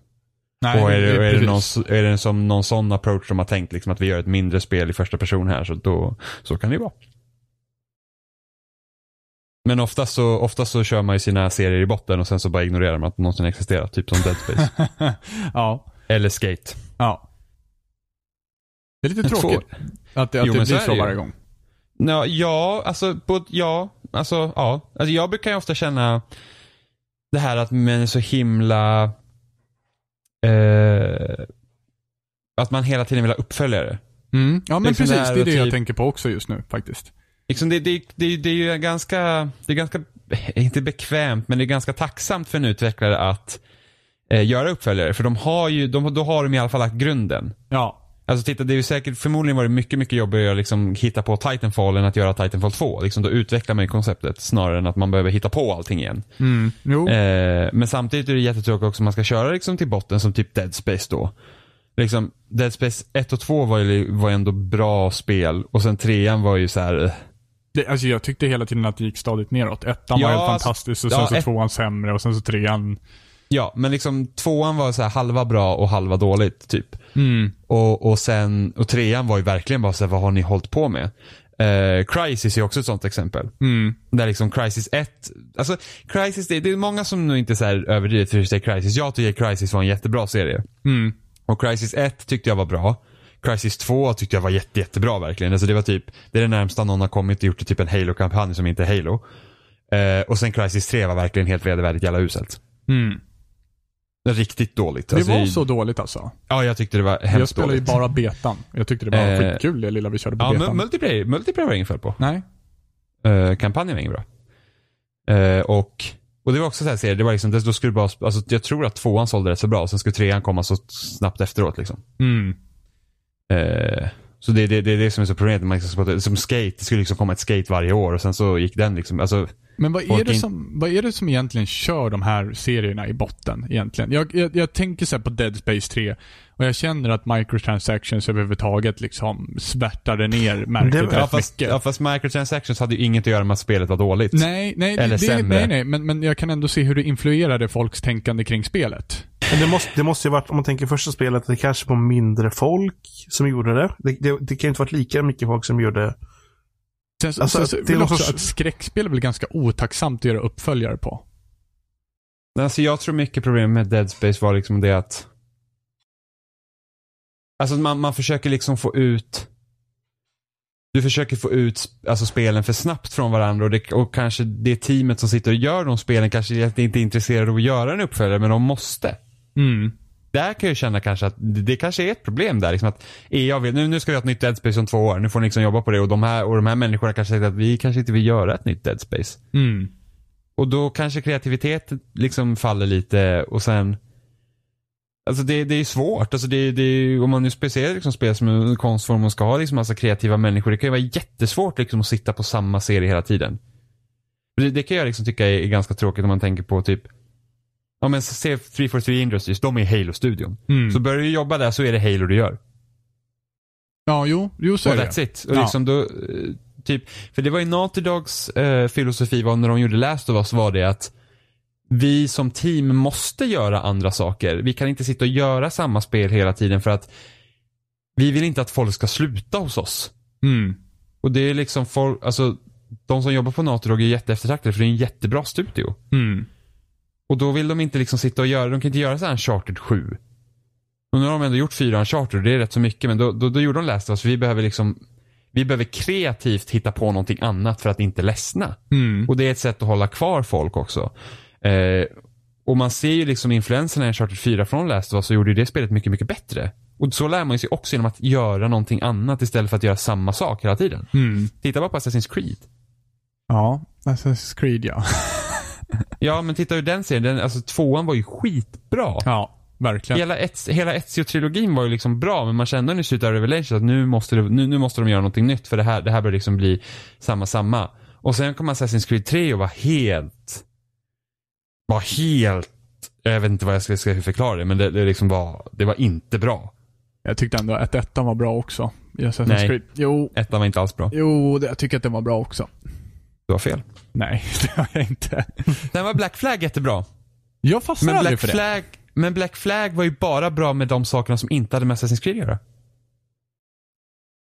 nej, och är det, är, det någon, är det som någon sån approach de har tänkt, liksom att vi gör ett mindre spel i första person här, så då, så kan det ju vara. Men oftast så, oftast så kör man ju sina serier i botten och sen så bara ignorerar man att de någonsin existerat, typ som Dead Space. ja. Eller Skate. Ja. Det är lite Två- tråkigt att, det- att Jo, det så blir så ju. varje gång. Ja, ja, alltså, både, ja, alltså, ja. Alltså, jag brukar ju ofta känna det här att man är så himla, eh, att man hela tiden vill ha uppföljare. Mm. Ja, men Liksom precis. Det är det jag typ- tänker på också just nu faktiskt. Liksom det, det, det, det är ju ganska, det är ganska, inte bekvämt, men det är ganska tacksamt för en utvecklare att eh, göra uppföljare. För de har ju, de, då har de i alla fall lagt grunden. Ja. Alltså titta, det är ju säkert, förmodligen var det mycket, mycket jobbigare att liksom hitta på Titanfall än att göra Titanfall 2. Liksom då utvecklar man ju konceptet snarare än att man behöver hitta på allting igen. Mm. Eh, men samtidigt är det jättetråkigt också om man ska köra liksom till botten som typ Dead Space då. Liksom, Dead Space 1 och 2 var ju var ändå bra spel och sen trean var ju så här. Det, alltså jag tyckte hela tiden att det gick stadigt neråt. Ettan Ja, var helt alltså- fantastisk och ja, sen så ett- tvåan sämre och sen så trean. Ja, men liksom tvåan var så halva bra och halva dåligt typ. Mm. Och, och sen, och trean var ju verkligen bara så här, vad har ni hållit på med? Eh, Crisis är också ett sånt exempel. Mm. Där liksom Crisis 1, alltså Crisis, det, det är många som nog inte så här överdrivet för sig Crisis. Jag tycker Crisis var en jättebra serie. Mm. Och Crisis 1 tyckte jag var bra. Crisis 2 tyckte jag var jätte, jättebra verkligen. Alltså det var typ, det är det närmsta någon har kommit och gjort typ en Halo-kampanj som inte är Halo. Eh, och sen Crisis 3 var verkligen helt vedervärdigt jävla uselt. Mm. Riktigt dåligt. Det Alltså, var så dåligt alltså. Ja, jag tyckte det var Jag hemskt spelade ju dåligt. bara betan. Jag tyckte det var Eh, skitkul det lilla vi körde på Ja, betan. mu- multiplayer, multiplayer var ingen fel på. Nej. Uh, kampanjen var ingen bra. Eh, och, och det var också så här serie, det var liksom, då skulle bara, alltså jag tror att tvåan sålde rätt så bra och sen skulle trean komma så snabbt efteråt liksom. Mm. Eh, så det, det, det är det som är så problemet. Man liksom, som skate, det skulle liksom komma ett skate varje år och sen så gick den liksom, alltså, Men vad är, det som, vad är det som egentligen kör de här serierna i botten egentligen? Jag, jag, jag tänker så på Dead Space 3 och jag känner att microtransactions överhuvudtaget liksom svärtade ner märket Det- rätt ja, fast, mycket. ja, fast microtransactions hade ju inget att göra med att spelet var dåligt. Nej, nej, Eller det, sämre. nej, nej men, men jag kan ändå se hur det influerade folks tänkande kring spelet. Men det måste, det måste ju varit, om man tänker första spelet, det kanske var mindre folk som gjorde det. Det, det, det kan ju inte varit lika mycket folk som gjorde Sen, så- Alltså, sen, det är också sorts- att skräckspel är väl ganska otacksamt att göra uppföljare på. Alltså jag tror mycket problem med Dead Space var liksom det att Alltså man, man försöker liksom få ut Du försöker få ut alltså, spelen för snabbt från varandra och, det, och kanske det teamet som sitter och gör de spelen kanske inte är intresserade av att göra en uppföljare men de måste. Mm. Där kan jag känna kanske att det, det kanske är ett problem där. Liksom att EA vill, nu, nu ska vi ha ett nytt Dead Space om två år. Nu får ni liksom jobba på det. Och de här, och de här människorna kanske säger att vi kanske inte vill göra ett nytt Dead Space. Mm. Och då kanske kreativiteten liksom faller lite och sen Alltså det, det är svårt. Alltså det, det, om man nu speciellt liksom spel som en konstform och ska ha liksom massa kreativa människor. Det kan ju vara jättesvårt liksom att sitta på samma serie hela tiden. Det, det kan jag liksom tycka är ganska tråkigt om man tänker på typ Ja men se 343 Industries, de är Halo-studion. Mm. Så börjar du jobba där så är det Halo du gör. Ja, jo, jo så Och är det. that's it. Och Ja. liksom då, eh, typ, för det var ju Naughty Dogs eh, filosofi var när de gjorde Last of Us var det att vi som team måste göra andra saker. Vi kan inte sitta och göra samma spel hela tiden för att vi vill inte att folk ska sluta hos oss. Mm. Och det är liksom folk, alltså de som jobbar på Natorog är jätteeftertraktade för det är en jättebra studio. Mm. Och då vill de inte liksom sitta och göra, de kan inte göra så här Uncharted 7. Och nu har de ändå gjort fyra Uncharted och det är rätt så mycket men då, då, då gjorde de Last of Us vi behöver liksom vi behöver kreativt hitta på någonting annat för att inte ledsna. Mm. Och det är ett sätt att hålla kvar folk också. Eh, och man ser ju liksom influenserna i Uncharted 4 från Last of Us så gjorde ju det spelet mycket, mycket bättre. Och så lär man sig också genom att göra någonting annat istället för att göra samma sak hela tiden. Mm. Titta bara på Assassin's Creed. Ja, Assassin's Creed ja. Ja, men titta hur den serien, den, alltså tvåan var ju skitbra. Ja, verkligen. Hela, Ets, hela Ezio-trilogin var ju liksom bra, men man kände nu i slutet av Revelation att nu måste, det, nu, nu måste de göra någonting nytt för det här, det här börjar liksom bli samma, samma. Och sen kom Assassin's Creed 3 och var helt, var helt, jag vet inte vad jag ska, ska förklara det, men det, det liksom var, det var inte bra. Jag tyckte ändå att ettan var bra också. I Assassin's Nej. Creed. Jo, Ettan var inte alls bra. jo, jag tycker att den var bra också. Du har fel. Nej, det har jag inte. Den var Black Flag jättebra. Jag fastnar Men aldrig Black, för det. Flag, men Black Flag var ju bara bra med de sakerna som inte hade med Assassin's Creed att göra.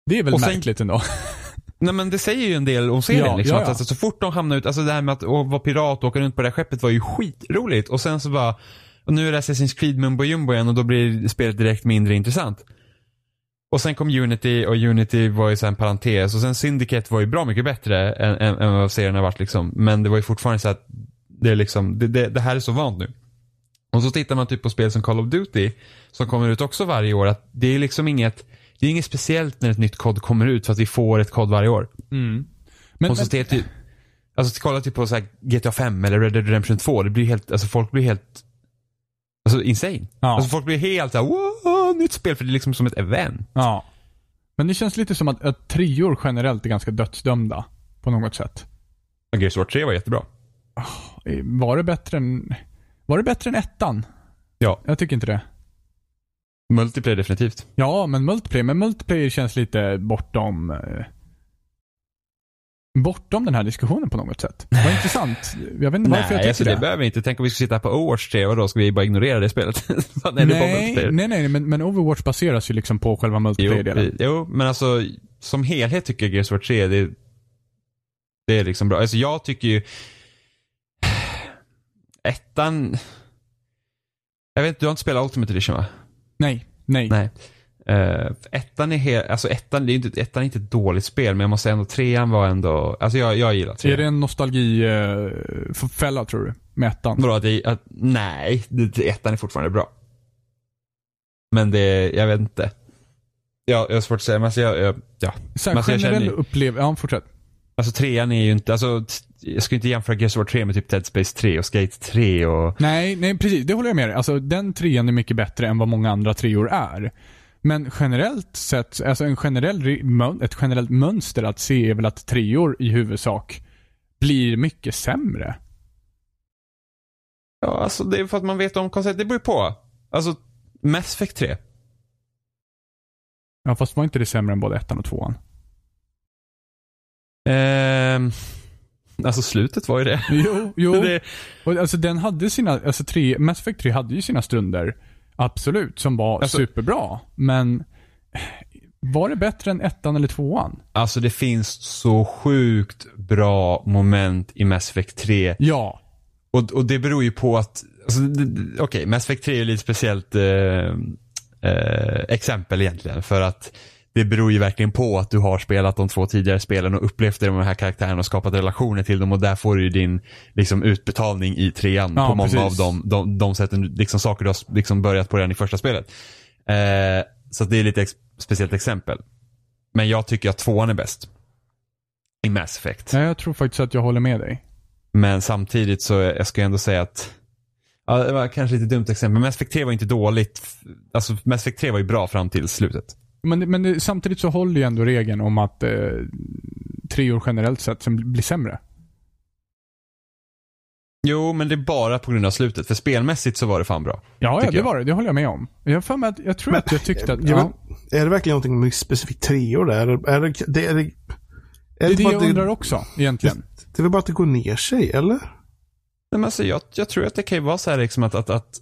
Det är väl Och sen- märkligt ändå. Nej men det säger ju en del om serien Ja, liksom. ja, Att, ja. alltså, så fort de hamnar ut, alltså det här med att vara pirat och åka runt på det här skeppet var ju skitroligt. Och sen så bara, och nu är det Assassin's Creed mumbo jumbo igen och då blir spelet direkt mindre intressant. Och sen kom Unity och Unity var ju så här en parentes och sen Syndicate var ju bra mycket bättre än, än, än vad serien har varit liksom. Men det var ju fortfarande så att det är liksom, det, det, det här är så vant nu. Och så tittar man typ på spel som Call of Duty som kommer ut också varje år att det är liksom inget, det är inget speciellt när ett nytt kod kommer ut för att vi får ett kod varje år. Mm. Men, och så men, typ, alltså kolla typ på så här GTA 5 eller Red Dead Redemption 2, det blir helt, alltså folk blir helt, alltså insane. ja, Alltså folk blir helt såhär, wow, nytt spel för det är liksom som ett event. ja. Men det känns lite som att, att trior generellt är ganska dödsdömda. På något sätt. Gears of War 3 var jättebra. Eh, Var det bättre än... Var det bättre än ettan? Ja. Jag tycker inte det. Multiplayer definitivt. Ja, men multiplayer. Men multiplayer känns lite bortom... Eh, bortom den här diskussionen på något sätt. Vad intressant. Jag vet inte varför jag Nej, tycker alltså det. det. behöver vi inte. Tänk om vi skulle sitta på Overwatch 3 och då ska vi bara ignorera det spelet. nej, det nej, nej, nej, men, men Overwatch baseras ju liksom på själva Jo, multiplayer-delen. jo, men alltså som helhet tycker jag Gears of War 3 det, det är liksom bra. Alltså jag tycker ju ettan jag vet inte, du har inte spelat Ultimate Edition va? Nej, nej. Nej. Uh, ettan är helt, alltså ettan, det är inte, ettan är inte ett dåligt spel men jag måste säga ändå trean var ändå, alltså jag, jag gillar trean. Är det en nostalgifälla tror du? Med ettan? Vadå, att det, att, nej, det, ettan är fortfarande bra. Men det, jag vet inte. Ja, jag har svårt att säga, men alltså jag, jag ja. Så Men här, alltså, jag generell känner ju- upplev... Ja, fortsätt. Alltså trean är ju inte, alltså jag ska inte jämföra Gears of War 3 med typ Dead Space 3 och Skate 3 och Nej, nej precis. Det håller jag med dig. Alltså den trean är mycket bättre än vad många andra treor är. Men generellt sett, alltså en generell, ett generellt mönster att se är väl att treor i huvudsak blir mycket sämre. Ja, alltså det är för att man vet om konceptet. Det beror ju på. Alltså, Mass Effect 3. Ja, fast var inte det sämre än både ettan och tvåan? Ehm, alltså slutet var ju det. Jo, jo. det Och alltså den hade sina, alltså tre, Mass Effect 3 hade ju sina stunder. Absolut, som var Alltså- superbra. Men var det bättre än ettan eller tvåan? alltså det finns så sjukt bra moment i Mass Effect 3. Ja. Och, och det beror ju på att, alltså, okej, Mass Effect 3 är lite speciellt eh, eh, exempel egentligen. För att det beror ju verkligen på att du har spelat de två tidigare spelen och upplevt de här karaktärerna och skapat relationer till dem och där får du ju din liksom, utbetalning i trean Ja, på många precis. av de, de, de sätten, liksom saker du har liksom börjat på redan i första spelet. Eh, så det är lite ex- speciellt exempel. Men jag tycker att tvåan är bäst. I Mass Effect. Nej, jag tror faktiskt att jag håller med dig. Men samtidigt så jag ska jag ändå säga att Ja, det var kanske lite dumt exempel. Men Mass Effect 3 var inte dåligt. Alltså Mass Effect 3 var ju bra fram till slutet. Men, men det, samtidigt så håller ju ändå regeln om att eh, treor generellt sett sen blir sämre. Jo, men det är bara på grund av slutet. För spelmässigt så var det fan bra. Ja, ja det jag. var det. Det håller jag med om. Jag, för mig att, jag tror Men- att jag tyckte att... Jag Ja, Är det verkligen någonting med specifikt treor där? Är det, det, är det, är det är det bara jag undrar också, egentligen. Det är väl bara att det går ner sig, eller? men alltså, jag, jag tror att det kan ju vara så här liksom att, att, att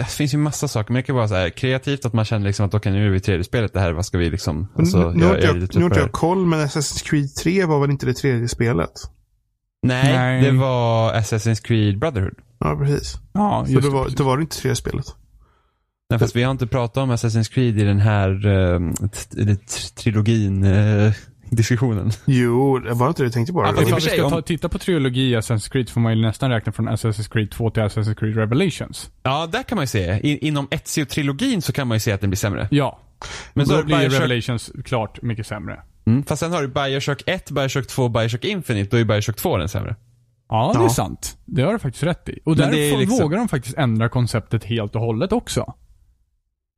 det finns ju massa saker, men det kan vara så här kreativt att man känner liksom att okej nu är vi i tredje spelet det här, vad ska vi liksom, alltså, nu, nu, har inte är jag, lite nu har inte jag koll, men Assassin's Creed 3 var väl inte det tredje spelet? Nej, Nej. det var Assassin's Creed Brotherhood. Ja, precis. Ja, Så just det det, var, precis. det var inte tredje spelet. Nej, fast vi har inte pratat om Assassin's Creed i den här uh, trilogin eh, diskussionen. Jo, det var inte det jag tänkte på. Det. och Ifall vi ska om- ta, titta på trilogi Assassin's Creed får man ju nästan räkna från Assassin's Creed 2 till Assassin's Creed Revelations. Ja, där kan man ju se. I, inom Ezio-trilogin så kan man ju se att den blir sämre. Ja. Men då har blir Bioshock, Revelations klart mycket sämre. mm, fast sen har du Bioshock 1, Bioshock 2, Bioshock Infinite. Då är Bioshock 2 den sämre. Ja, det är Ja. sant. Det har du faktiskt rätt i. Och där det är får- liksom- vågar de faktiskt ändra konceptet helt och hållet också.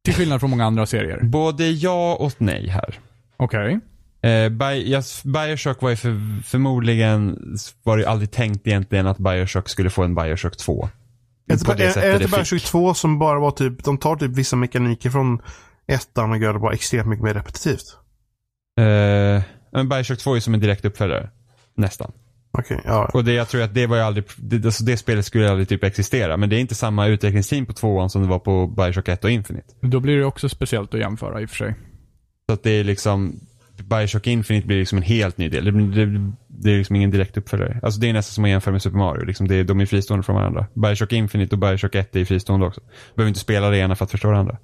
Till skillnad från många andra serier. Både ja och nej här. Okej. Eh, Bi- yes, Bioshock var ju för, förmodligen, var det ju aldrig tänkt egentligen att Bioshock skulle få en Bioshock 2. Är det är- är sättet det inte. Bioshock 2 som bara var typ, de tar typ vissa mekaniker från ettan och gör det bara extremt mycket mer repetitivt? Eh, men Bioshock 2 är ju som en direkt uppföljare. Nästan. Okej, ja. Och det, jag tror att det var ju aldrig, det, alltså det spelet skulle aldrig typ existera. Men det är inte samma utvecklingsteam på tvåan som det var på Bioshock 1 och Infinite. Då blir det också speciellt att jämföra i och för sig. Så att det är liksom, Bioshock Infinite blir liksom en helt ny del. Det, det, det är liksom ingen direkt uppföljare. Alltså det är nästan som att jämföra med Super Mario. Liksom det, de är fristående från varandra. Bioshock Infinite och Bioshock 1 är fristående också. Du behöver inte spela det ena för att förstå det andra.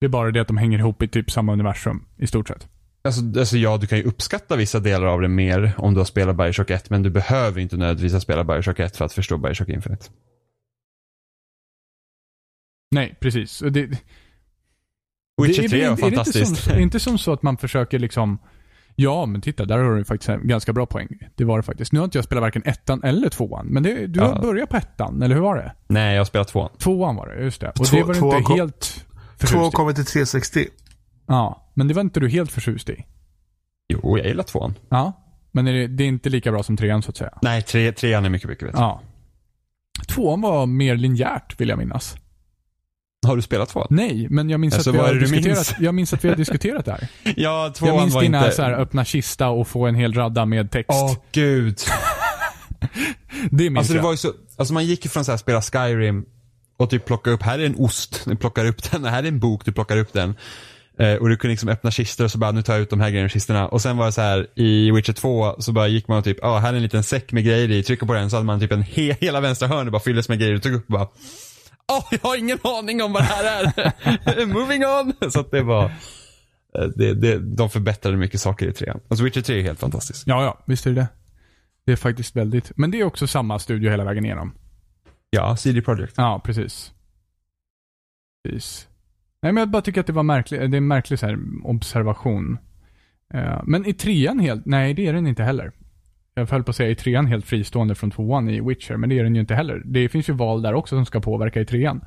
Det är bara det att de hänger ihop i typ samma universum, i stort sett. Alltså, alltså ja, du kan ju uppskatta vissa delar av det mer om du har spelat Bioshock 1. Men du behöver inte nödvändigtvis ha spelat Bioshock 1 för att förstå Bioshock Infinite. Nej, precis. Det, Witcher det, 3 var är det inte fantastiskt. som, inte som så att man försöker liksom Ja, men titta, där har du faktiskt en ganska bra poäng. Det var det faktiskt. Nu har inte jag spelat varken ettan eller tvåan, men det, du Ja. har börjat på ettan, eller hur var det? Nej, jag har spelat tvåan. Tvåan var det, just det. Och Två- det var du inte kom- helt Två förtjust i. kommer till 360. Ja, men det var inte du helt förtjust i. Jo, jag gillar tvåan. Ja, men är det, det är inte lika bra som trean så att säga. Nej, tre, trean är mycket, mycket bättre. Ja. Tvåan var mer linjärt, vill jag minnas. Har du spelat tvåan? Nej, men jag minns Alltså, att vi har det diskuterat, jag minns att vi har diskuterat det här. Ja, tvåan Jag minns var dina inte... så här, öppna kista och få en hel radda med text. Åh, gud. det minns Alltså det jag. var ju så, alltså man gick ju från så här spela Skyrim och typ plocka upp, här är en ost, du plockar upp den, här är en bok, du plockar upp den. Eh, och du kunde liksom öppna kistor och så bara, nu tar jag ut de här grejerna ur kistorna. Och sen var det så här i Witcher 2 så bara gick man och typ, ja här är en liten säck med grejer i, trycker på den så hade man typ en he hela vänstra hörnet bara fylldes med grejer och tog upp och bara, åh jag har ingen aning om vad det här är. Moving on. Så att det var, eh, det, det, de förbättrade mycket saker i trean. Alltså Witcher 3 är helt fantastiskt. Ja, ja, visst är det det. Det är faktiskt väldigt, men det är också samma studio hela vägen igenom. Ja, CD Projekt. Ja, precis. Precis. Nej, men jag bara tycker att det var märkligt, det är en märklig så här observation. Eh, men i trean helt, nej det är den inte heller. Jag höll på att säga i trean helt fristående från tvåan i Witcher, men det är den ju inte heller. Det finns ju val där också som ska påverka i trean.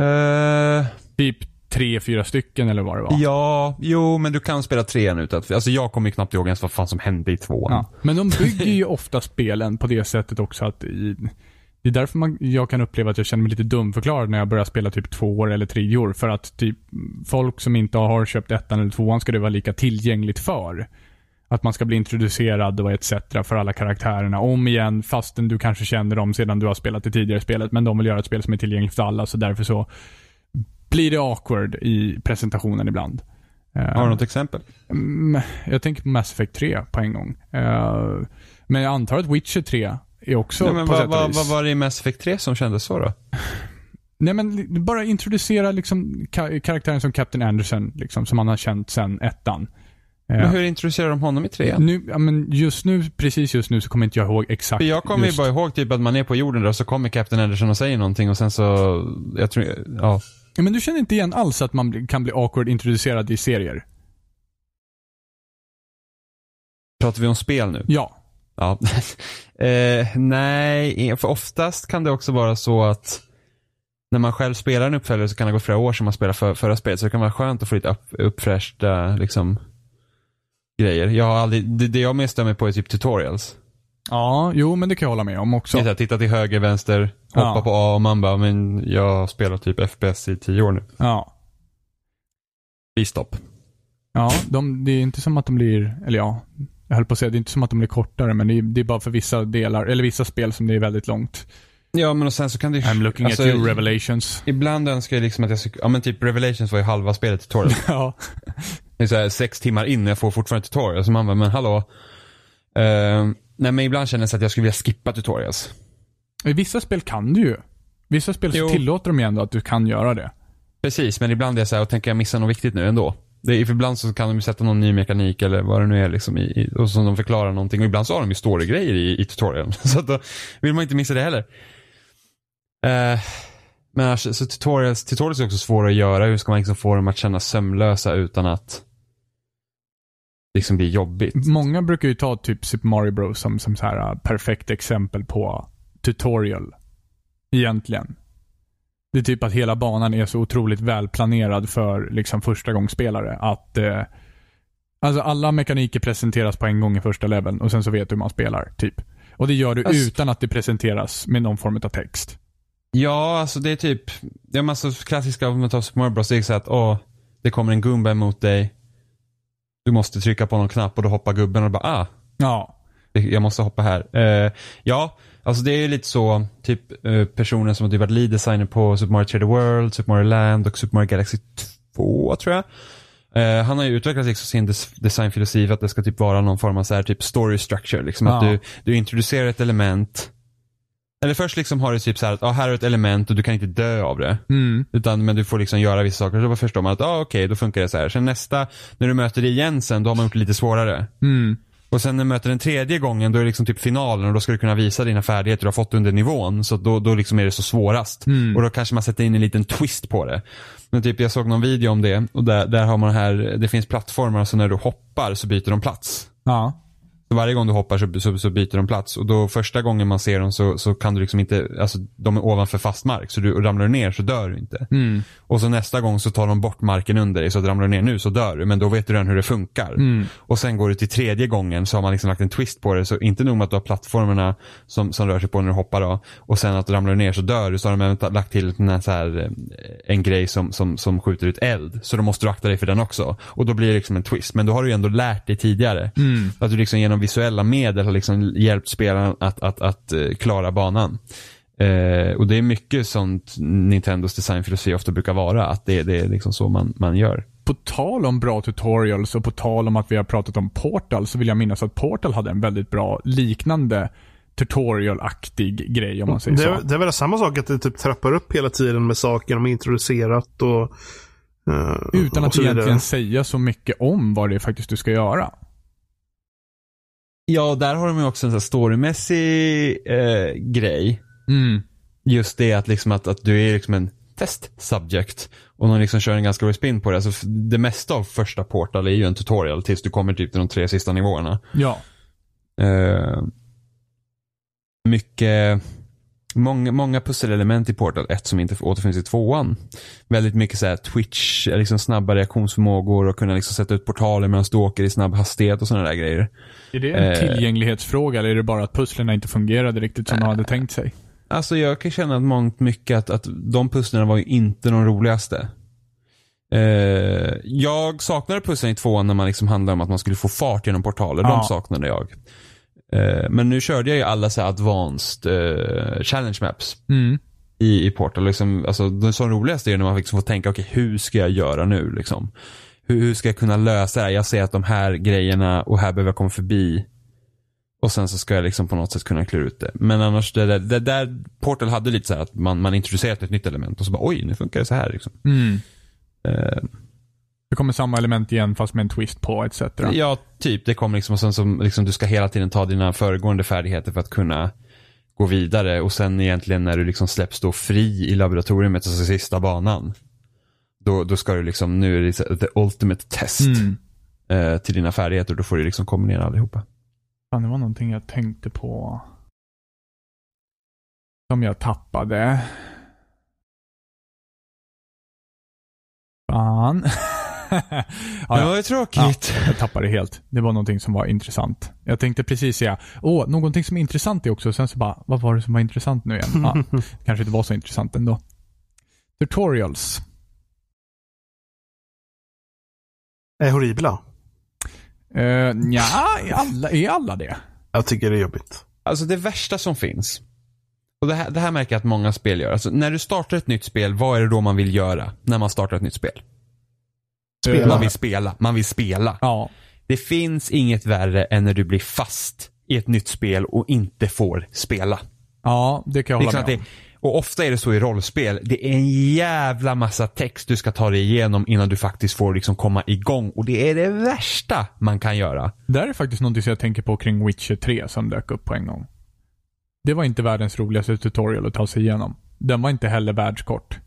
Uh, Typ tre, fyra stycken eller vad det var. Ja, jo men du kan spela trean utan Alltså jag kommer ju knappt ihåg ens vad fan som hände i tvåan. Ja, men de bygger ju ofta spelen på det sättet också att i, det är därför man, jag kan uppleva att jag känner mig lite dumförklarad när jag börjar spela typ tvåor eller treor. För att typ folk som inte har köpt ettan eller tvåan ska det vara lika tillgängligt för. Att man ska bli introducerad och etc. för alla karaktärerna om igen fastän du kanske känner dem sedan du har spelat det tidigare spelet. Men de vill göra ett spel som är tillgängligt för alla så därför så blir det awkward i presentationen ibland. Har du något exempel? Mm, Jag tänker på Mass Effect 3 på en gång. Eh, men jag antar att Witcher 3 är också Nej, men på vad, vad, vad var det i Mass Effect 3 som kändes så då? Nej men bara introducera liksom ka- karaktären som Captain Anderson, liksom, som man har känt sedan ettan. Men hur introducerar de honom i trean? nu, ja, men just nu, precis just nu så kommer inte jag ihåg exakt. För jag kommer ju just- bara ihåg typ att man är på jorden där så kommer Captain Anderson och säger någonting och sen så, jag tror, ja. Ja, Men du känner inte igen alls att man kan bli awkward introducerad i serier? Pratar vi om spel nu? Ja. Ja. eh, nej, för oftast kan det också vara så att när man själv spelar en uppföljare så kan det gå flera år sedan man spelar för, förra spelet. Så det kan vara skönt att få lite upp, uppfräschta liksom, grejer. Jag har aldrig, det, det jag mest mig på är typ tutorials. Ja, jo men det kan jag hålla med om också. Det är här, titta till höger, vänster, hoppa Ja. på A och man bara, men jag har spelat typ FPS i tio år nu. Ja. Fristopp. Ja, de, det är inte som att de blir, eller ja. Jag höll på att säga, det är inte som att de blir kortare, men det är, det är bara för vissa delar, eller vissa spel som det är väldigt långt. Ja, men och sen så kan det ju... I'm looking alltså, at you, Revelations. Ibland önskar jag liksom att jag skulle, ja men typ Revelations var ju halva spelet tutorial. ja. Det är så här, sex timmar in och jag får fortfarande tutorial. Så man bara, men hallå. Uh, nej men ibland känner jag att jag skulle vilja skippa tutorials. I vissa spel kan du ju. Vissa spel Jo. tillåter de ju ändå att du kan göra det. Precis, men ibland är jag så här, och tänker jag missa något viktigt nu ändå. Det är, för ibland så kan de ju sätta någon ny mekanik eller vad det nu är liksom i, i, och så de förklarar någonting. Och ibland så har de ju storygrejer i, i tutorialen. Så att då vill man inte missa det heller. Eh, men alltså, så tutorials, tutorials är också svåra att göra. Hur ska man liksom få dem att kännas sömlösa utan att liksom bli jobbigt? Många brukar ju ta typ Super Mario Bros som, som så här uh, perfekt exempel på tutorial. Egentligen. Det är typ att hela banan är så otroligt välplanerad för liksom första gångsspelare att eh, Alltså alla mekaniker presenteras på en gång i första leveln och sen så vet du hur man spelar, typ. Och det gör du Alltså- utan att det presenteras med någon form av text. Ja, alltså det är typ, det är massa klassiska, om man tar Super Mario Bros. Det är så att, åh, det kommer en Goomba emot dig. Du måste trycka på någon knapp och då hoppar gubben och bara, ah, Ja. jag måste hoppa här. Eh, ja, alltså det är ju lite så, typ eh, personer som har typ varit lead designer på Super Mario 3D World, Super Mario Land och Super Mario Galaxy 2 tror jag. Eh, han har ju utvecklat liksom sin des- designfilosofi för att det ska typ vara någon form av så här typ story structure. Liksom att Ja. du, du introducerar ett element. Eller först liksom har du typ så här att ah, här är ett element och du kan inte dö av det. Mm. Utan, men du får liksom göra vissa saker. Så förstår man att ah, okej, då funkar det så här. Sen nästa, när du möter det igen sen, då har man gjort det lite svårare. Mm. Och sen när du möter den tredje gången, då är det liksom typ finalen och då ska du kunna visa dina färdigheter du har fått under nivån. Så då, då liksom är det så svårast. Mm. Och då kanske man sätter in en liten twist på det. Men typ jag såg någon video om det och där, där har man här, det finns plattformar så när du hoppar så byter de plats. Ja. Så varje gång du hoppar så, så, så byter de plats och då första gången man ser dem så, så kan du liksom inte, alltså de är ovanför fast mark så du, ramlar du ner så dör du inte. Mm. Och så nästa gång så tar de bort marken under dig så att ramlar du ner nu så dör du men då vet du redan hur det funkar. Mm. Och sen går du till tredje gången så har man liksom lagt en twist på det så inte nog med att du har plattformarna som, som rör sig på när du hoppar då och sen att ramlar du ner så dör du så har de även lagt till här, så här, eh, en grej som, som, som skjuter ut eld. Så då måste du akta dig för den också. Och då blir det liksom en twist. Men då har du ju ändå lärt dig tidigare. Mm. Att du liksom genom visuella medel har liksom hjälpt spelaren att, att, att, eh, klara banan. Eh, och det är mycket sånt Nintendos designfilosofi ofta brukar vara. Att det, det är liksom så man, man gör. På tal om bra tutorials och på tal om att vi har pratat om Portal så vill jag minnas att Portal hade en väldigt bra liknande tutorial-aktig grej om man säger Det, så. är- det är väl samma sak att det typ trappar upp hela tiden med saker de introducerat och eh, Utan och att egentligen säga så mycket om vad det är faktiskt du ska göra. Ja, och där har de ju också en sån här storymässig eh, grej. Mm. Just det att, liksom att, att du är liksom en test subject. Och de liksom kör en ganska bra spin på det. Alltså, det mesta av första Portal är ju en tutorial tills du kommer typ till de tre sista nivåerna. Ja. Eh, mycket, många, många pusselelement i Portal 1 som inte återfinns i tvåan. Väldigt mycket så här twitch, liksom snabba reaktionsförmågor och kunna liksom sätta ut portaler medan du åker i snabb hastighet och sådana där grejer. Är det en Eh. tillgänglighetsfråga eller är det bara att pusslerna inte fungerade riktigt som de hade tänkt sig? Alltså jag kan känna att mångt mycket att, att de pusslerna var ju inte de roligaste. Eh, jag saknade pusslen i tvåan när man liksom handlade om att man skulle få fart genom portaler. Ja. De saknade jag. Eh, men nu körde jag ju alla så advanced eh, challenge maps Mm. i, i Portal. Liksom, alltså, det som roligaste är när man liksom får tänka, okej hur ska jag göra nu? Liksom? Hur, hur ska jag kunna lösa det här? Jag ser att de här grejerna och här behöver jag komma förbi. Och sen så ska jag liksom på något sätt kunna klura ut det. Men annars, det där, det där Portal hade lite så här att man, man introducerat ett nytt element och så bara oj, nu funkar det så här. Liksom. Mm. Eh, Det kommer samma element igen fast med en twist på etc. ja, typ. Det kommer liksom och sen så liksom, du ska hela tiden ta dina föregående färdigheter för att kunna gå vidare och sen egentligen när du liksom släpps då fri i laboratoriet, alltså sista banan. Då, då ska du liksom, nu är det the ultimate test Mm. eh, till dina färdigheter. Då får du liksom kombinera allihopa. Fan, det var någonting jag tänkte på. Som jag tappade. Fan. ja, ja, ju tråkigt. jag tappade helt. Det var någonting som var intressant. Jag tänkte precis säga, åh, någonting som är intressant är också, sen så bara, vad var det som var intressant nu igen? Ja, kanske inte var så intressant ändå. Tutorials. Är horribla. Uh, ja, är alla, är alla det? Jag tycker det är jobbigt. Alltså det värsta som finns. Och det här, det här märker jag att många spel gör. Alltså när du startar ett nytt spel, vad är det då man vill göra när man startar ett nytt spel? Spela. Man vill spela. Man vill spela. Ja. Det finns inget värre än när du blir fast i ett nytt spel och inte får spela. Ja, det kan jag hålla med det, om. och ofta är det så i rollspel. Det är en jävla massa text du ska ta dig igenom innan du faktiskt får liksom komma igång. Och det är det värsta man kan göra. Det här är faktiskt någonting som jag tänker på kring Witcher 3 som dök upp på en gång. Det var inte världens roligaste tutorial att ta sig igenom. Den var inte heller världskort.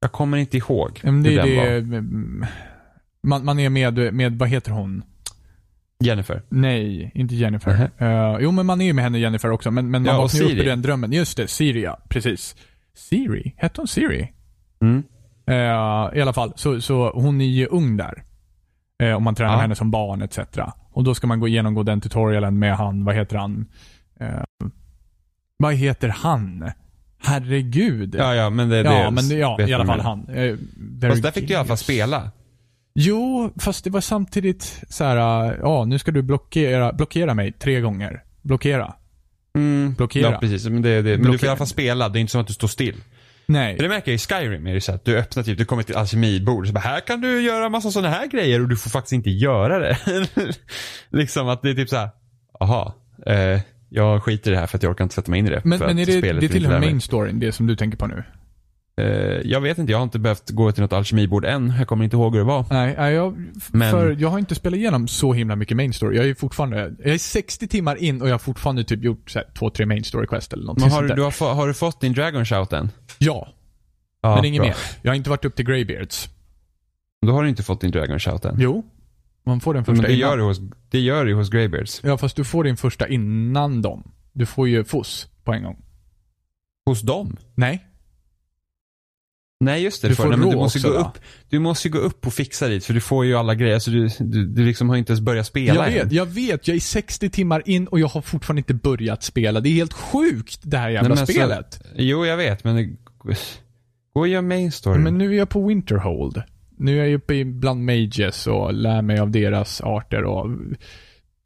Jag kommer inte ihåg Men det hur den var. Man, man är med, med, vad heter hon? Jennifer. Nej, inte Jennifer. Eh, jo, men man är ju med henne Jennifer också. Men, men man Ja, vaknar ju upp i den drömmen. Just det, Siri ja. Precis. Siri? Hette hon Siri? Mm. Eh, I alla fall, så, så hon är ju ung där. Eh, om man tränar Ja. henne som barn etc. Och då ska man gå igenom den tutorialen med han, vad heter han? Eh, vad heter han? Herregud. Ja, ja, men det, Ja, det men det, ja, i alla fall han. Eh, Fast där fick du i alla fall spela. Jo, fast det var samtidigt så här, ja nu ska du blockera, blockera mig tre gånger. Blockera. Mm. Blockera. Ja, precis. Men, det, det, men du får i alla fall spela. Det är inte som att du står still. Nej. Det märker jag i Skyrim är det så att du öppnar typ, du kommer till ett alkemibord. Så bara, här kan du göra massa sådana här grejer och du får faktiskt inte göra det. liksom att det är typ så här, aha, eh, jag skiter i det här för att jag orkar inte sätta mig in i det. Men, men är det, det lära mig. main storyn, det som du tänker på nu? Eh, jag vet inte, jag har inte behövt gå till något alkemibord än. Jag kommer inte ihåg hur det var. Nej, jag, Men- för jag har inte spelat igenom så himla mycket main story. Jag är fortfarande, jag är 60 timmar in och jag har fortfarande typ gjort så här, två, tre main story quest eller något Men har, sånt du, där. du har, har du fått din Dragon Shout än? Ja, Ja, men inget bra. mer. Jag har inte varit upp till Greybeards. Då har du inte fått din Dragon Shout än. Jo, man får den Men första det innan. gör, du hos, det gör du hos Greybeards. Ja, fast du får din första innan dem. Du får ju FOS på en gång. Hos dem? Nej. Nej just det, Du får, nej, men du måste också, gå upp. Du måste gå upp och fixa dit för du får ju alla grejer. Så du, du, du liksom har inte ens börjat spela Jag än. vet, jag vet. Jag är 60 timmar in och jag har fortfarande inte börjat spela. Det är helt sjukt det här jävla Nej, men så- spelet. Jo, jag vet, men det, gå och gör main story. Men nu är jag på Winterhold. Nu är jag uppe bland mages och lär mig av deras arter och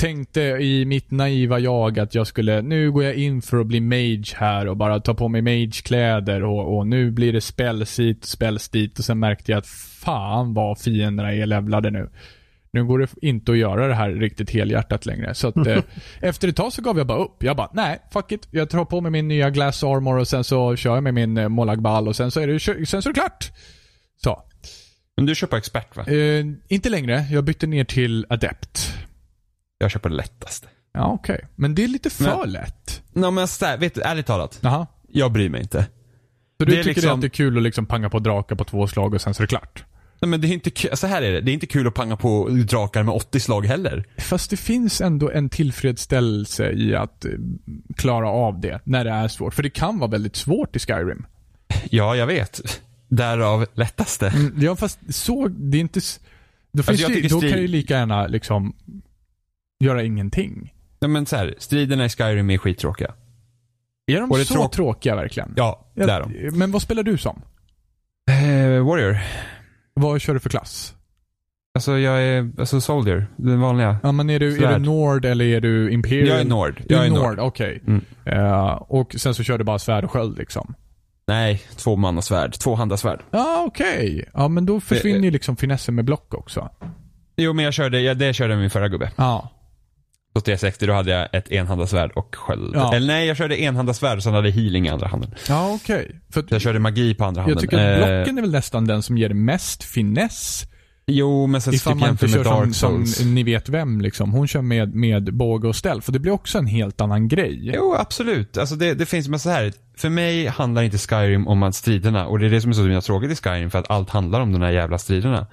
tänkte i mitt naiva jag att jag skulle, nu går jag in för att bli mage här och bara ta på mig magekläder och, och nu blir det spells hit och spells dit och sen märkte jag att fan vad fienderna är levlade nu. Nu går det inte att göra det här riktigt helhjärtat längre. Så att eh, efter ett tag så gav jag bara upp. Jag bara, nej, fuck it. Jag tar på mig min nya glass armor och sen så kör jag med min eh, Molagball och sen så är det, sen så är det klart. Så. Men du kör på expert va? Eh, inte längre. Jag bytte ner till adept. Jag kör på det lättaste. Ja, okej. Men det är lite för Men- lätt. Nej men så här, vet du, ärligt talat. Jaha. Jag bryr mig inte. Så du Det tycker liksom- att det är kul att liksom panga på drakar på två slag och sen så är det klart? Nej men det är inte kul, så här är det. Det är inte kul att panga på drakar med 80 slag heller. Fast det finns ändå en tillfredsställelse i att eh, klara av det när det är svårt. För det kan vara väldigt svårt i Skyrim. Ja, jag vet. Därav lättaste. Mm, ja, fast så, det är inte... Då, finns Alltså, det, då kan ju lika gärna liksom göra ingenting. Nej men så här, striderna i Skyrim är skittråkiga. Är de Och så tråk- tråkiga verkligen? Ja, det är de. Men vad spelar du som? Eh, warrior. Vad kör du för klass? Alltså jag är, alltså soldier. Den vanliga. Ja, men är du, är du. Nord eller är du Imperial? Jag är Nord. Du Jag är Nord, Nord. okej. Mm. Eh, och sen så kör du bara svärd och sköld liksom? Nej, två svärd. Två svärd. Ja, okej. Ja, men då försvinner ju liksom finessen med block också. Jo men jag körde, jag, det körde min förra gubbe. Ja. På 360 då hade jag ett enhandasvärd och sköld. Ja. Eller nej, jag körde enhandasvärd och sen hade jag healing i andra handen. Ja, okej. För Så jag körde magi på andra handen. jag tycker att Eh, blocken är väl nästan den som ger mest finess. Jo, men sen Ifall man inte kör som, Dark Souls. som ni vet vem liksom. Hon kör med, med båge och ställ. För det blir också en helt annan grej. Jo, absolut. Alltså det, det finns, men så här. För mig handlar inte Skyrim om att striderna, och det är det som är så tråkigt i Skyrim, för att allt handlar om de här jävla striderna.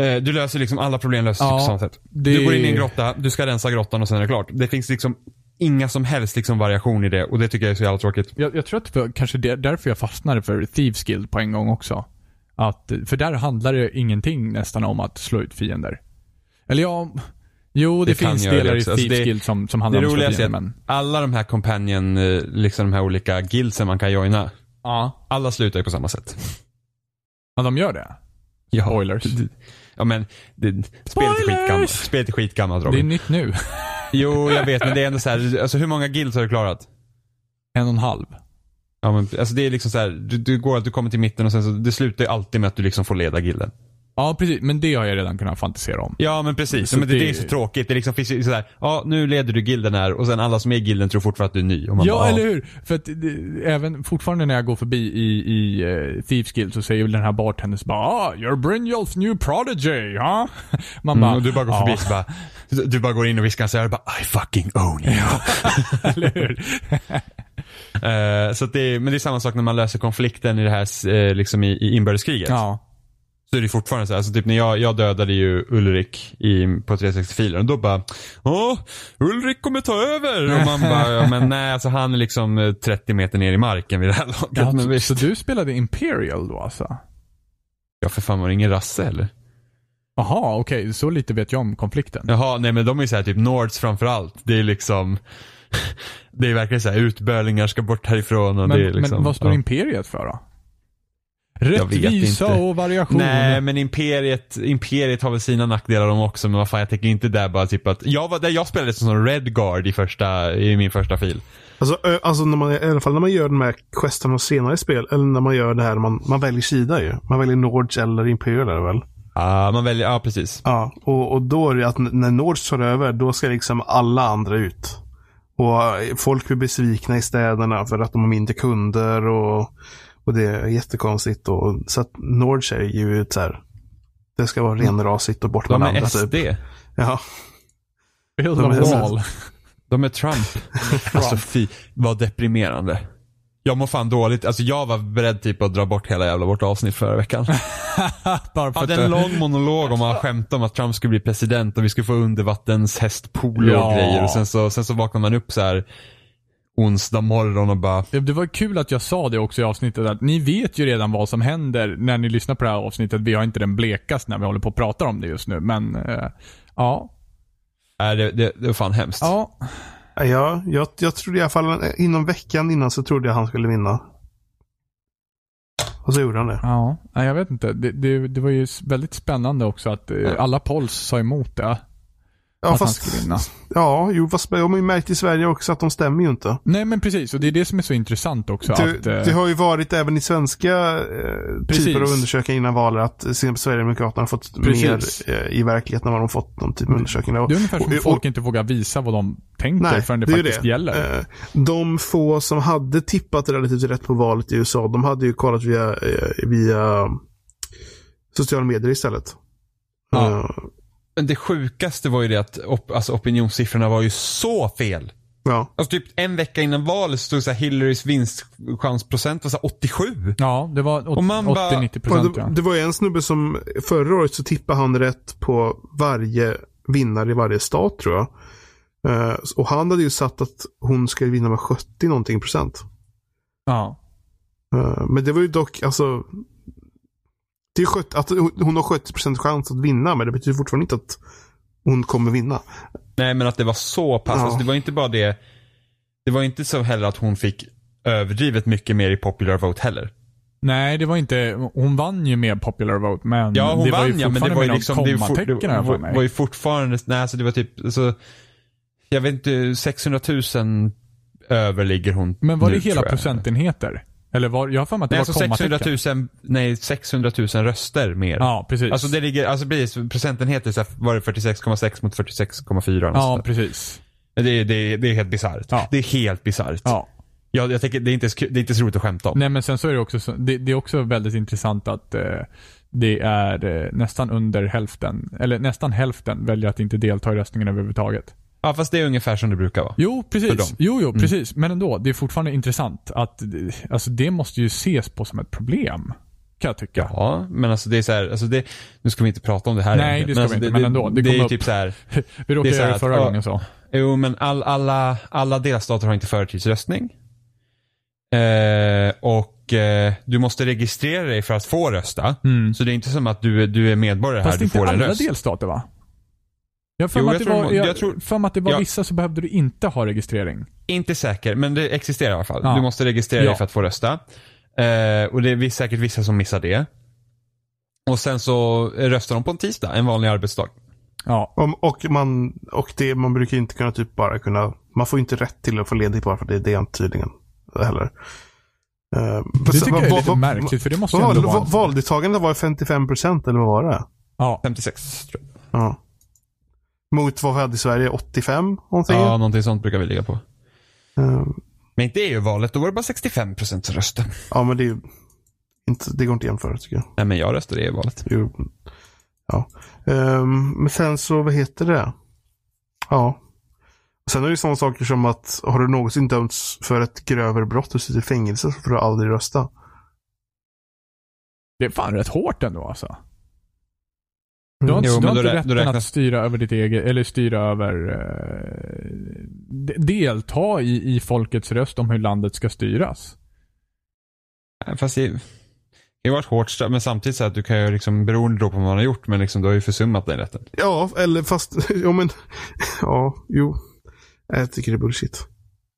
Eh, Du löser liksom, alla problem löses Ja, på samma sätt. det- Du går in i en grotta, du ska rensa grottan och sen är det klart. Det finns liksom inga som helst liksom variation i det och det tycker jag är så jävla tråkigt. Jag, jag tror att det var kanske det, därför jag fastnade för Thieves Guild på en gång också. Att, för där handlar det ingenting nästan om att slå ut fiender. Eller ja, jo det, Det finns delar i. Alltså, Thieves det- Guild som, som handlar om att slå fiender, men... alla de här companion, eh, liksom de här olika guildsen man kan joina, Ja. alla slutar ju på samma sätt. Ja, de gör det. Ja. Spoilers. Ja men, det, spelet är skitgammalt. Spelet är skitgammalt Det är Robin. nytt nu. Jo, jag vet men det är ändå så här, alltså hur många guilds har du klarat? en och en halv. Ja men alltså det är liksom så här, du, du går att du kommer till mitten och sen så, det slutar ju alltid med att du liksom får leda gilden. Ja, precis. Men det har jag redan kunnat fantisera om. Ja men precis, Så men det, det är så tråkigt. Det liksom finns ju sådär, ja nu leder du gilden här och sen alla som är i gilden tror fortfarande att du är ny. Ja, bara, eller hur? För att det, även fortfarande när jag går förbi i, i uh, Thieves Guild så säger väl den här bartendern så bara ah, you're Brynjolfs new prodigy, ha? Man Mm, bara, och du bara går ja, förbi så bara, du bara går in och viskar så här, bara I fucking own you. eller hur? Eh, så det men det är samma sak när man löser konflikten i det här eh, liksom i, i inbördeskriget. ja. Så är det fortfarande så här, alltså typ när jag, jag dödade ju Ulrik i, på 360-filen och då bara Åh, Ulrik kommer ta över! Och man bara, ja, men nej alltså han är liksom eh, 30 meter ner i marken vid det här laget. ja men så, visst. så du spelade Imperial då alltså? Ja för fan var det ingen rasse eller? Jaha, okej. Så lite vet jag om konflikten. Jaha, nej men de är ju såhär typ Nords framförallt. Det är liksom Det är verkligen såhär utbölingar ska bort härifrån och men, det är liksom men vad står ja. Imperiet för då? Rättvisa och variation. Nej men Imperiet, Imperiet har väl sina nackdelar de också men vad fan jag tänker inte där bara typ att Jag var där jag spelade som Redguard i första, i min första fil. Alltså, alltså när man, i alla fall när man gör de här questerna senare i spel, eller när man gör det här, man, man väljer sida ju. Man väljer Nords eller Imperial är det väl? Ja man väljer, ja precis. Ja, och, och då är det att när Nords tar över, då ska liksom alla andra ut. Och eh, folk blir besvikna i städerna för att de har mindre kunder och, och det är jättekonstigt. Och, så att Nords är ju ett så här, det ska vara renrasigt och bort De med är andra SD. typ. Ja, Build De är- wall. De är Trump. alltså fy, vad deprimerande. Jag mår fan dåligt. Alltså jag var beredd typ att dra bort hela jävla vårt avsnitt förra veckan. Bara för hade en lång monolog om att skämta om att Trump skulle bli president och vi skulle få undervattens hästpolo Ja. och grejer. Och sen så, sen så vaknar man upp så här onsdag morgon och bara Det det var kul att jag sa det också i avsnittet att ni vet ju redan vad som händer när ni lyssnar på det här avsnittet. Vi har inte den blekaste när vi håller på och pratar om det just nu, men eh, ja. Nej, det, det, det var fan hemskt. Ja, ja jag, jag trodde i alla fall inom veckan innan så trodde jag han skulle vinna. Och så gjorde han det. ja. Nej, jag vet inte. Det, det, det var ju väldigt spännande också att eh, alla polls sa emot det. Ja, att han fast, skulle vinna. ja, jo, fast de har ju märkt i Sverige också att de stämmer ju inte. Nej men precis, och det är det som är så intressant också. Det, att, eh, det har ju varit även i svenska eh, Precis. typer av undersökningar innan valet att Sverigedemokraterna har fått Precis. mer eh, i verkligheten än vad de fått de typ av undersökningar. det är ungefär som och- och- folk inte vågar visa vad de tänker Nej, förrän det, det faktiskt det. gäller. Eh, De få som hade tippat relativt rätt på valet i USA, de hade ju kollat via, via sociala medier istället. Ja. Men det sjukaste var ju det att op, alltså opinionssiffrorna var ju så fel. ja. Alltså typ en vecka innan valet stod så här Hillarys vinstchansprocent var så här 87. Ja, det var Och man bara- 80-90 Och procent det, det var ju en snubbe som förra året så tippade han rätt på varje vinnare i varje stat tror jag. Eh, och han hade ju satt att hon skulle vinna med 70 någonting procent. ja. Eh, men det var ju dock, alltså. Det är 70, att hon har 70 procent chans att vinna, men det betyder fortfarande inte att hon kommer vinna. Nej men att det var så pass. Ja. Alltså, det var inte bara det. Det var inte så heller att hon fick överdrivet mycket mer i popular vote heller. Nej, det var inte, hon vann ju med popular vote men Ja hon det var ju vann ja men det var ju fortfarande liksom. Det, var, det här för var, mig. var ju fortfarande, nej alltså det var typ, alltså, jag vet inte, 600 000 över ligger hon Men var nu, det hela procentenheter? Eller var, jag har för mig att det Nej, var alltså 600 kommatecken. 000, nej 600 000 röster mer. Ja, precis. Alltså det ligger, alltså precis, procentenheter så här var det 46,6 mot 46,4 ja, precis. det, är- det, det är helt bisarrt. Ja. Det är helt bisarrt. Ja. Jag, jag tänker, det är, inte, det är inte så roligt att skämta om. Nej men sen så är det också, så, det, det är också väldigt intressant att eh, det är eh, nästan under hälften, eller nästan hälften väljer att inte delta i röstningen överhuvudtaget. Ja fast det är ungefär som det brukar vara. Jo, precis. Jo, jo, Mm. precis. Men ändå, det är fortfarande intressant att, alltså det måste ju ses på som ett problem. Kan jag tycka. Ja, men alltså det är så här, alltså det, nu ska vi inte prata om det här Nej, det ska vi alltså inte, men ändå, det Det, är ju upp. typ så här, Vi råkade göra här det att, förra ja, gången så. jo men all, alla, alla delstater har inte förtidsröstning. Eh, och eh, du måste registrera dig för att få rösta. Mm. Så det är inte som att du, är- du är medborgare här, Fast du inte får en alla röst. delstater va? Jag har för mig jag att det tror var, jag, jag tror- för mig att det var Ja. vissa så behövde du inte ha registrering. Inte säker, men det existerar i alla fall. Ja. Du måste registrera Ja. dig för att få rösta. Eh, och det är säkert vissa som missar det. Och sen så röstar de på en tisdag, en vanlig arbetsdag. Ja. Om, och man, och det, man brukar inte kunna typ bara kunna, man får inte rätt till att få ledigt bara för det, det är inte tydligen heller. Uh, Det tycker jag är lite märkligt för det måste ju vad, ändå vad, vara... Valdeltagandet var 55 procent eller vad var det? Ja. 56 tror jag. Ja. Mot vad vi hade i Sverige, 85 någonting? Ja, någonting sånt brukar vi ligga på. Eh, Men inte EU-valet, då var det bara 65 procent som röstade. ja men det är ju inte, det går inte att jämföra tycker jag. Nej, men jag röstade i EU-valet. Jo, Ja. Ehm, men sen så, vad heter det? Ja. Sen är det ju sådana saker som att har du någonsin dömts för ett grövre brott och sitter i fängelse så får du aldrig rösta. Det är fan rätt hårt ändå alltså. Du har Mm. inte, Jo, du har inte rä- rätten då räknas- att styra över ditt eget, eller styra över... Eh, de- delta i, i folkets röst om hur landet ska styras. Nej, Fast det, det har varit hårt men samtidigt så att du kan ju liksom, beroende då på vad man har gjort, men liksom du har ju försummat den rätten. Ja, eller fast, ja men, ja, jo. Jag tycker det är bullshit.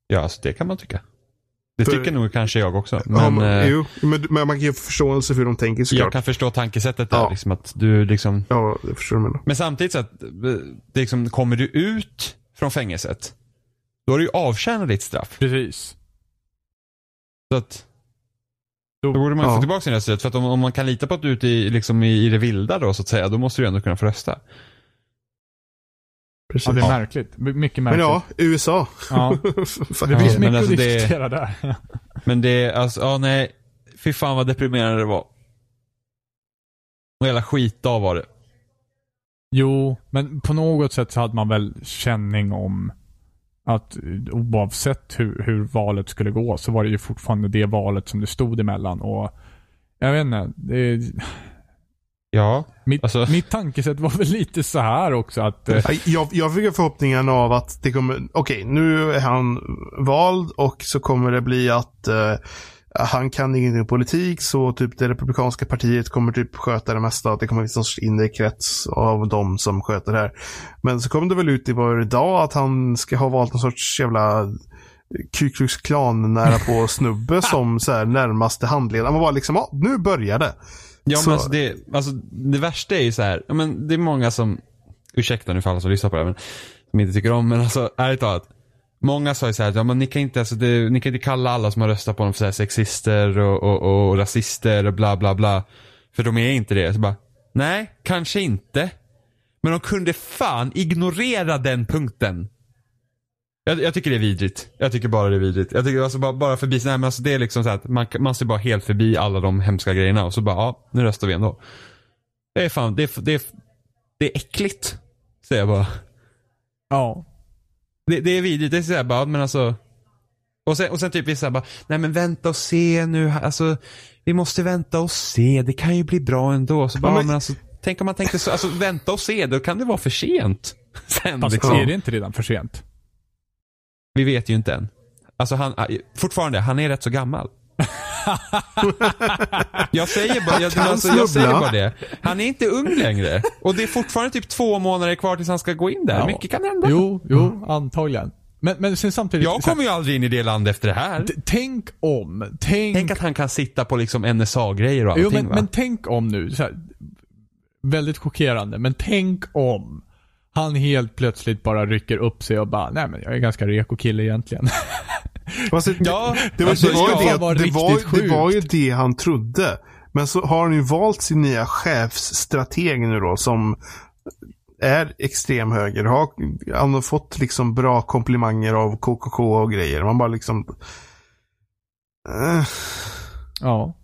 Ja, alltså det kan man tycka. Det För- tycker nog kanske jag också. ja, Men men, eh, jo, men, men man kan ju få förståelse för hur de tänker såklart. jag kan förstå tankesättet där. Ja. Liksom att du liksom, Ja, jag förstår vad du menar. men samtidigt så att, eh, det liksom, kommer du ut från fängelset, då har du ju avtjänat ditt straff. Precis. Så att, då borde man Ja. få tillbaka sin rösträtt. För att om, om man kan lita på att du är ute i, liksom i, i det vilda då så att säga, då måste du ändå kunna få rösta. Precis. Ja, det är Ja. märkligt. My- Mycket men märkligt. ja, USA. Ja. Det Ja, finns det. men mycket alltså att det- diskutera där. Men det, alltså, ja nej. Fy fan vad deprimerande det var. Och jävla skitdag var det. Jo, men på något sätt så hade man väl känning om att eh, oavsett hur, hur valet skulle gå så var det ju fortfarande det valet som det stod emellan. Och jag vet inte. Det, Ja. mitt, Alltså- mitt tankesätt var väl lite så här också att eh, Jag, jag fick ju förhoppningen av att det kommer, okej nu är han vald och så kommer det bli att eh, han kan ingenting om politik så typ det republikanska partiet kommer typ sköta det mesta. Det kommer finnas en sorts inre krets av de som sköter det här. Men så kom det väl ut i var idag att han ska ha valt någon sorts jävla Ku Klux Klan nära på snubbe som så här närmaste handledare. Man var liksom, ja, nu börjar det. Ja Så- men alltså det, alltså det värsta är ju så här, men det är många som, ursäkta nu för alla som lyssnar på det här, men som inte tycker om, men alltså ärligt talat. Många sa ju så här, ja men ni kan inte, alltså, det, ni kan inte kalla alla som har röstat på dem för så här sexister och, och, och rasister och bla bla bla. För de är inte det. Så bara, nej, kanske inte. Men de kunde fan ignorera den punkten. Jag, jag tycker det är vidrigt. Jag tycker bara det är vidrigt. Jag tycker alltså bara, bara förbi, nej men alltså det är liksom så här att man, man ser bara helt förbi alla de hemska grejerna och så bara, ja, nu röstar vi ändå. Det är fan, det är, det är, det är äckligt. Säger jag bara. ja. Det, det är vidrigt. Det är såhär bara, men alltså. Och sen, och sen typ vissa bara, nej men vänta och se nu, alltså. Vi måste vänta och se, det kan ju bli bra ändå. Så bara, Ja, men- men alltså, tänk om man tänkte så, alltså vänta och se, då kan det vara för sent. Sen Fast liksom. är det inte redan för sent? Vi vet ju inte än. Alltså han, fortfarande, han är rätt så gammal. jag säger bara, jag, alltså, jag säger bara det. Han är inte ung längre. Och det är fortfarande typ två månader kvar tills han ska gå in där. Ja. Mycket kan hända. Jo, jo, antagligen. Men, men sen samtidigt. Jag kommer ju aldrig in i det land efter det här. Tänk om. Tänk, Tänk att han kan sitta på liksom NSA-grejer och allting jo, men, va? men tänk om nu. Så här, väldigt chockerande. Men tänk om han helt plötsligt bara rycker upp sig och bara, nej men jag är ganska reko kille egentligen. Fast det, Ja, det, var, alltså, det, var ja, ju det, var det, var, det var ju det han trodde. Men så har han ju valt sin nya chefsstrateg nu då som är extrem höger. Har, han har fått liksom bra komplimanger av KKK och grejer. Man bara liksom... Eh, ja.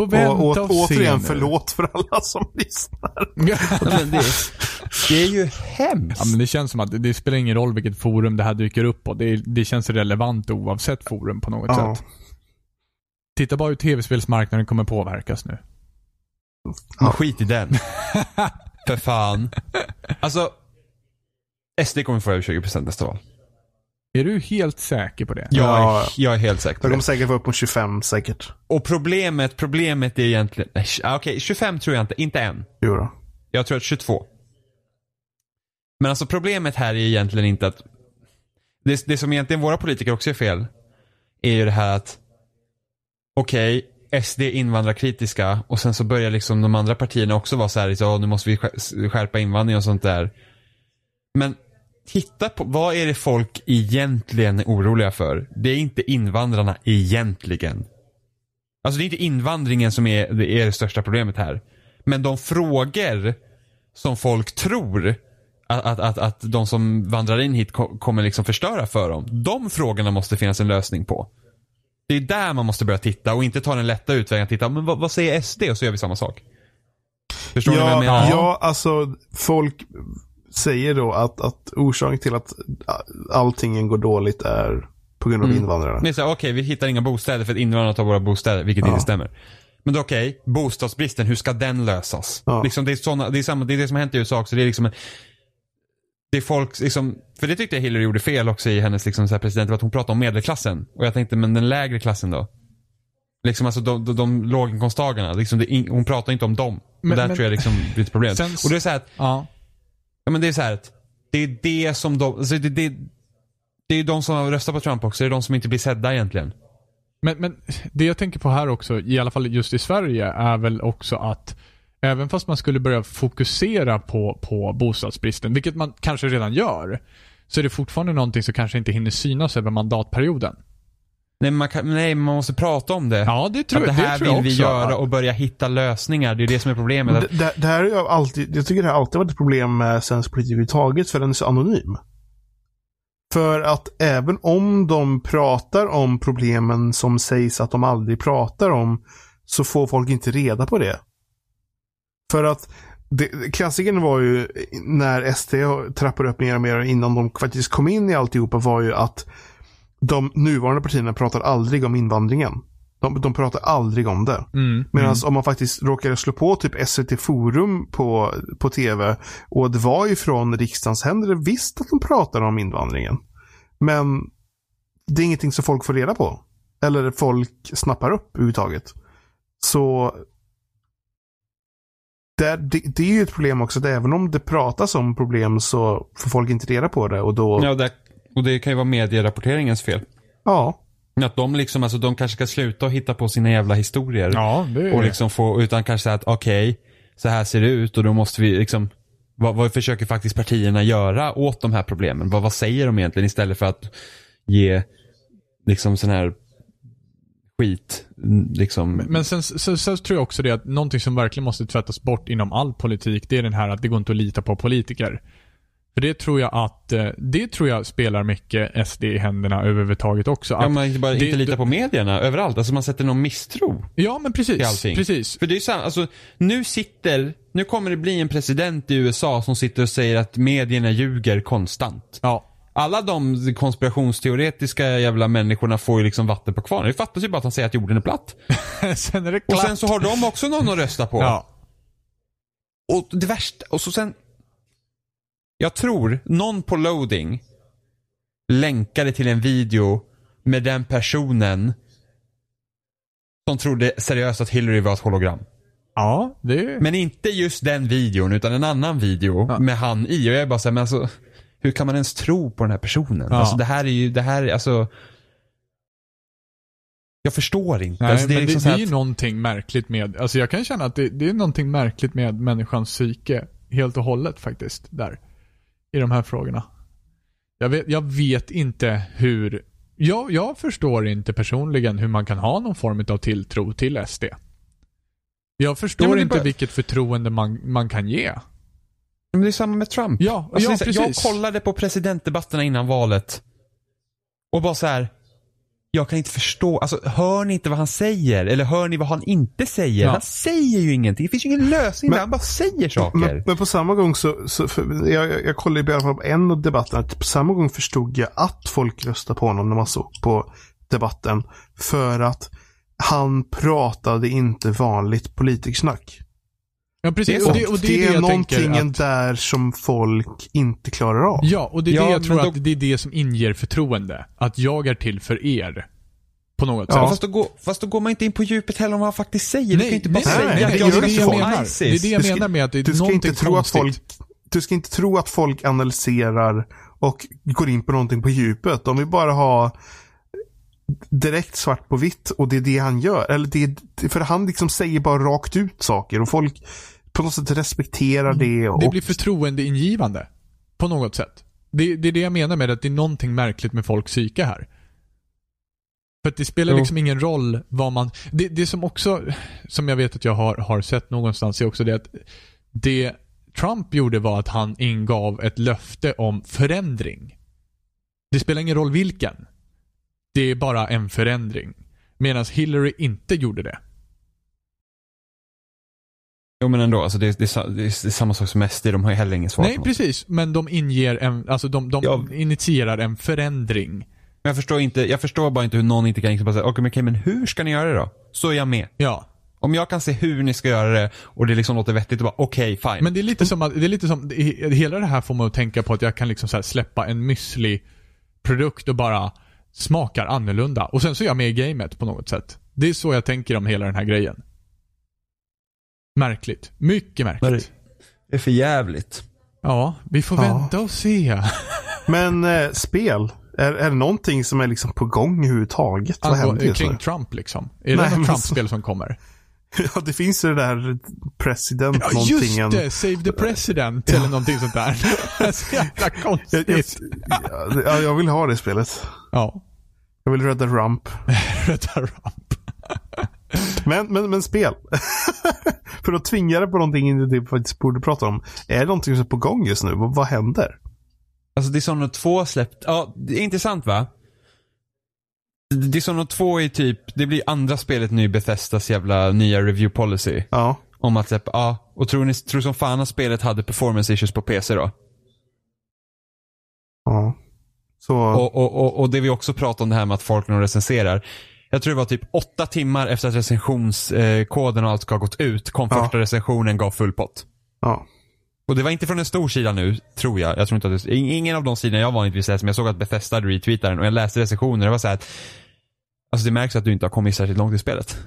Får vänta och, och, å, se återigen nu. förlåt för alla som lyssnar. Ja, men det, det är ju hemskt. Ja, men det känns som att det, det spelar ingen roll vilket forum det här dyker upp på. Det, det känns relevant oavsett forum på något Ja. sätt. Titta bara hur tv-spelsmarknaden kommer påverkas nu. Men skit i den. För fan. Alltså, SD kommer få över 20% nästa val. Är du helt säker på det? Jag, Ja. är, jag är helt säker på De kommer det. säkert vara upp mot 25 säkert. Och problemet, problemet är egentligen, ah, okej 25 tror jag inte, inte än. Jo då. Jag tror att 22. Men alltså problemet här är egentligen inte att, det, det som egentligen våra politiker också är fel, är ju det här att, okej, SD invandrarkritiska och sen så börjar liksom de andra partierna också vara så här, så, nu måste vi skär- skärpa invandring och sånt där. Men titta på, vad är det folk egentligen är oroliga för? Det är inte invandrarna egentligen. Alltså det är inte invandringen som är det, är det största problemet här. Men de frågor som folk tror att, att, att, att de som vandrar in hit ko- kommer liksom förstöra för dem. De frågorna måste finnas en lösning på. Det är där man måste börja titta och inte ta den lätta utvägen att titta, men vad, vad säger SD? Och så gör vi samma sak. Förstår ni vad jag Ja, menar? ja, alltså folk säger då att, att orsaken till att allting går dåligt är på grund av Mm. här, okej vi hittar inga bostäder för att invandrarna tar våra bostäder, vilket Ja. inte stämmer. Men då okej, bostadsbristen, hur ska den lösas? Ja. Liksom, det, är såna, det, är samma, det är det som har hänt i USA också. Det är liksom en, det är folk, liksom, för det tyckte jag Hillary gjorde fel också i hennes liksom, så här president, att hon pratade om medelklassen. Och jag tänkte, men den lägre klassen då? Liksom alltså de, de, de låginkomsttagarna, liksom, det, hon pratar inte om dem. Men- och där men- tror jag liksom blir ett problem. Sen- och det är så här att, Ja. Ja men det är så här att det är det som de, alltså det, det, det är ju de som har röstat på Trump också, det är de som inte blir sedda egentligen. Men, men det jag tänker på här också, i alla fall just i Sverige, är väl också att även fast man skulle börja fokusera på, på bostadsbristen, vilket man kanske redan gör, så är det fortfarande någonting som kanske inte hinner synas över mandatperioden. Nej, men man, kan, nej, man måste prata om det. Ja, det tror, att det här tror jag vill vi också. göra och börja hitta lösningar. Det är det som är problemet. Det, det, det här är ju alltid, jag tycker det har alltid varit ett problem med svensk politik överhuvudtaget, för den är så anonym. För att även om de pratar om problemen som sägs att de aldrig pratar om, så får folk inte reda på det. För att det, klassikern var ju när SD trappade upp mer och mer innan de faktiskt kom in i alltihopa var ju att de nuvarande partierna pratar aldrig om invandringen. De, de pratar aldrig om det. Mm, Medan mm. om man faktiskt råkar slå på typ SVT Forum på, på tv och det var ju från riksdagens händer visst att de pratar om invandringen. Men det är ingenting som folk får reda på. Eller folk snappar upp överhuvudtaget. Så det, det, det är ju ett problem också att även om det pratas om problem så får folk inte reda på det och då, ja, det, och det kan ju vara medierapporteringens fel. ja. Att de liksom, alltså de kanske ska sluta och hitta på sina jävla historier. Ja, det är Och liksom få, utan kanske säga att okej, så här ser det ut och då måste vi liksom vad, vad försöker faktiskt partierna göra åt de här problemen? Vad, vad säger de egentligen istället för att ge liksom sån här skit, liksom. Men sen, sen, sen tror jag också det att någonting som verkligen måste tvättas bort inom all politik, det är den här att det går inte att lita på politiker. För det tror jag att, eh, det tror jag spelar mycket SD i händerna överhuvudtaget också. ja, man inte bara det- inte lita det- på medierna överallt. Alltså man sätter någon misstro ja men precis. Precis. För det är sant, alltså nu sitter, nu kommer det bli en president i USA som sitter och säger att medierna ljuger konstant. Ja. Alla de konspirationsteoretiska jävla människorna får ju liksom vatten på kvarnen. Det fattas ju bara att han säger att jorden är platt. sen är det Och klart. sen så har de också någon att rösta på. Ja. Och det värsta, och så sen. Jag tror någon på loading länkade till en video med den personen som trodde seriöst att Hillary var ett hologram. Ja, det... Men inte just den videon utan en annan video Ja. med han i. Och jag är bara såhär, men alltså hur kan man ens tro på den här personen? Ja. Alltså det här är ju, det här är alltså jag förstår inte. Nej, alltså, det men det, liksom det så är ju att- någonting märkligt med, alltså jag kan känna att det, det är någonting märkligt med människans psyke helt och hållet faktiskt, där. I de här frågorna. Jag vet, jag vet inte hur, jag, jag förstår inte personligen hur man kan ha någon form av tilltro till SD. Jag förstår Ja, inte bara- vilket förtroende man, man kan ge. Men det är samma med Trump. Ja, Alltså, ja precis. jag kollade på presidentdebatterna innan valet. Och bara så här. Jag kan inte förstå, alltså hör ni inte vad han säger? Eller hör ni vad han inte säger? Ja. Han säger ju ingenting. Det finns ju ingen lösning Men- där. Han bara säger saker. Men, men på samma gång så, så för, jag, jag, kollade i alla fall på en av debatterna. att På samma gång förstod jag att folk röstade på honom när man såg på debatten. För att han pratade inte vanligt politikersnack. Ja, precis. Och Och det, och det, är det jag någonting att, där som folk inte klarar av. Ja, och det är Ja, det jag tror då- att det är det som inger förtroende. Att jag är till för er. På något Ja, sätt. Ja, fast, då går, fast då går man inte in på djupet heller om vad han faktiskt säger. du kan inte bara nej, säga nej, att det jag ska inte slå menar. Det är ISIS. det jag ska- menar med att det är Du ska någonting inte tro att konstigt. folk du ska inte tro att folk analyserar och går in på någonting på djupet. De vill bara ha direkt svart på vitt och det är det han gör. Eller det, för han liksom säger bara rakt ut saker och folk på något sätt respekterar det. Och, Det blir förtroendeingivande. På något sätt. Det, det är det jag menar med att det är någonting märkligt med folks psyke här. För det spelar Jo. liksom ingen roll vad man... Det, det som också, som jag vet att jag har, har sett någonstans, är också det att det Trump gjorde var att han ingav ett löfte om förändring. Det spelar ingen roll vilken. Det är bara en förändring. Medan Hillary inte gjorde det. Jo men ändå, alltså det, det, det, det är samma sak som SD, de har ju heller inget svar Nej, på precis. Men de inger en, alltså de, de Ja. initierar en förändring. Men jag förstår, inte, jag förstår bara inte hur någon inte kan liksom bara säga, okej men, okej, men hur ska ni göra det då? Så är jag med. Ja. Om jag kan se hur ni ska göra det och det liksom låter vettigt och bara okej, fine. Men det är lite som att, det är lite som, he- hela det här får man att tänka på att jag kan liksom släppa en müsli-produkt och bara smakar annorlunda. Och sen så är jag med i gamet på något sätt. Det är så jag tänker om hela den här grejen. Märkligt. Mycket märkligt. det är för jävligt. Ja, vi får Ja. vänta och se. Men eh, spel, är, är det någonting som är liksom på gång överhuvudtaget? Vad händer kring Trump liksom. Är Nej, det något Trump-spel som kommer? Ja, det finns ju det där president Ja, någonting. just en- det! Save the president eller någonting sånt där. så jävla Jag, jag, konstigt. ja, jag vill ha det spelet. Ja. Jag vill rädda Rump. Rädda Trump. Men, men, men spel. För att tvinga det på någonting in i det vi faktiskt borde prata om. Är det någonting som är på gång just nu? Vad, vad händer? Alltså Dishonored 2 släppt, ja det är intressant va? Dishonored 2 är typ, det blir andra spelet nu i Bethesdas jävla nya review policy. Ja. Om att släppa, ja. Och tror ni, tror som fan att spelet hade performance issues på PC då? ja. Så, Och, och, och, och det vi också pratade om det här med att folk de recenserar. Jag tror det var typ åtta timmar efter att recensionskoden och allt ska ha gått ut kom Ja. första recensionen gav full pott. ja. Och det var inte från en stor sida nu, tror jag. Jag tror inte att det, ingen av de sidorna jag vanligtvis läser, men jag såg att Bethesda hade retweetat den och jag läste recensioner det var så här att Alltså det märks att du inte har kommit särskilt långt i spelet.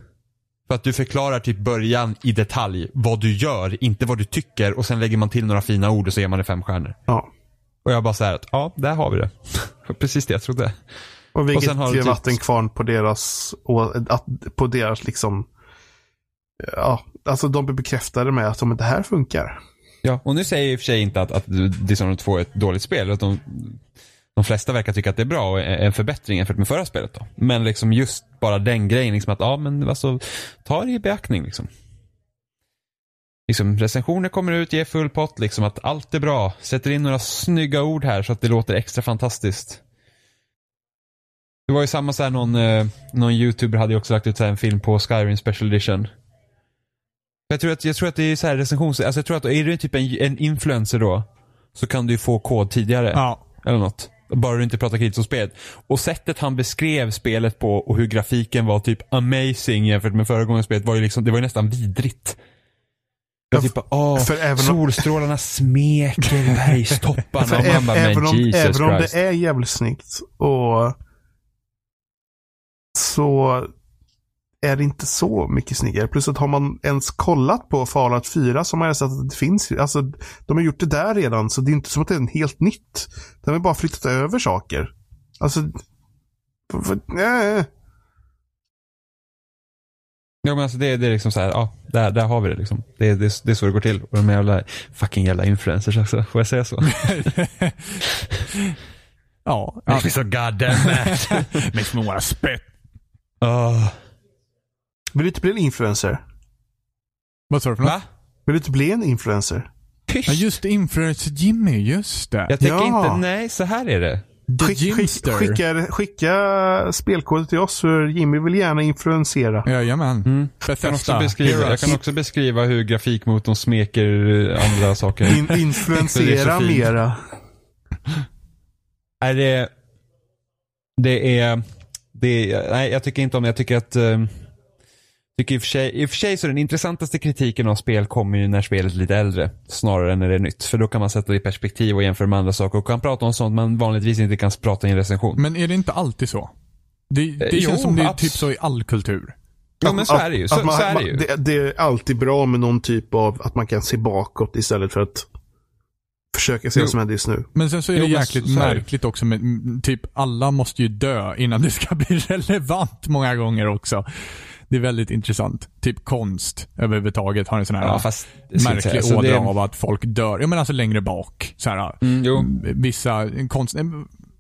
För att du förklarar typ början i detalj vad du gör, inte vad du tycker och sen lägger man till några fina ord och så ger man det fem stjärnor. ja. Och jag bara såhär att, ja, där har vi det. Precis det jag trodde. Och vilket sen har ger typ- vattenkvarn på deras, och, på deras liksom, ja, alltså de blir bekräftade med att om det här funkar. Ja, och nu säger jag i och för sig inte att, att Dishonored 2 är ett dåligt spel. Att de, de flesta verkar tycka att det är bra och är en förbättring jämfört med förra spelet. Då. Men liksom just bara den grejen, liksom att ja men alltså, ta det i beaktning liksom. Liksom recensioner kommer ut, ger full pott, liksom att allt är bra. Sätter in några snygga ord här så att det låter extra fantastiskt. Det var ju samma så här någon, eh, någon youtuber hade ju också lagt ut så här en film på Skyrim Special Edition. Jag tror att, jag tror att det är så här recensions... Alltså jag tror att är du typ en, en influencer då, så kan du ju få kod tidigare. Ja. Eller något. Bara du inte pratar kritiskt om spelet. Och sättet han beskrev spelet på och hur grafiken var typ amazing jämfört med föregående spelet var ju liksom, det var ju nästan vidrigt. Det var Ja, typ åh, om- solstrålarna smeker bergstopparna För och man bara, även om, Jesus även om Christ. det är jävligt snyggt och så är det inte så mycket snyggare. Plus att har man ens kollat på Fallout 4 så har man sett att det finns, alltså de har gjort det där redan så det är inte som att det är en helt nytt. De har bara flyttat över saker. Alltså, för, för, nej. Ja men alltså det, det är liksom så här, ja, där, där har vi det liksom. Det, det, det är så det går till. Och de jävla, fucking jävla influencers också, får jag säga så? ja. Makes me so goddamn mad. Makes me wanna spit. Åh. Vill du inte bli en influencer? Vad sa du för något? Va? Vill du inte bli en influencer? Tyst! Ja, just. Influencer Jimmy. Just det. Jag tänker Ja. inte, nej så här är det. Skick, skick, skicka, skicka spelkoder till oss för Jimmy vill gärna influensera. Jajamän. Mm. Jag, kan också beskriva, jag kan också beskriva hur grafikmotorn smeker eh, andra saker. In, Det är influensera mera. Nej, det, det är, det är, nej jag tycker inte om det. Jag tycker att, eh, tycker i, och för sig, i och för sig så den intressantaste kritiken av spel kommer ju när spelet är lite äldre. Snarare än när det är nytt. För då kan man sätta det i perspektiv och jämföra med andra saker och kan prata om sånt man vanligtvis inte kan prata i en recension. Men är det inte alltid så? Det, det Eh, känns jo, som det är typ så i all kultur. Ja men så är det ju. Så, man- så är det man- ju. Det, det är alltid bra med någon typ av att man kan se bakåt istället för att försöka se Jo. vad som händer just nu. Men sen så är det Jo, men jäkligt så- så är det. märkligt också med, typ alla måste ju dö innan det ska bli relevant många gånger också. Det är väldigt intressant. Typ konst överhuvudtaget har en sån här Ja, fast, märklig så ådra av att folk dör. Jag menar alltså längre bak. Så här, Mm, jo. Vissa konst... eh,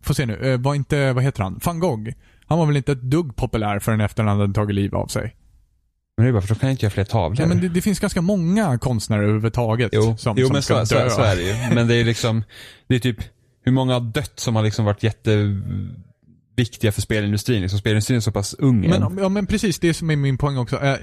Får se nu, eh, var inte, vad heter han? Van Gogh. Han var väl inte ett dugg populär förrän efter han hade tagit liv av sig. Men det är bara för då kan jag inte göra fler tavlor. Ja, men det, det finns ganska många konstnärer överhuvudtaget Jo, som, jo som men ska så, dö. så, så är det ju. Men det är liksom, det är typ hur många har dött som har liksom varit jätteviktiga för spelindustrin. Liksom spelindustrin är så pass ung än. Men, ja, men precis, det som är min poäng också. Eh,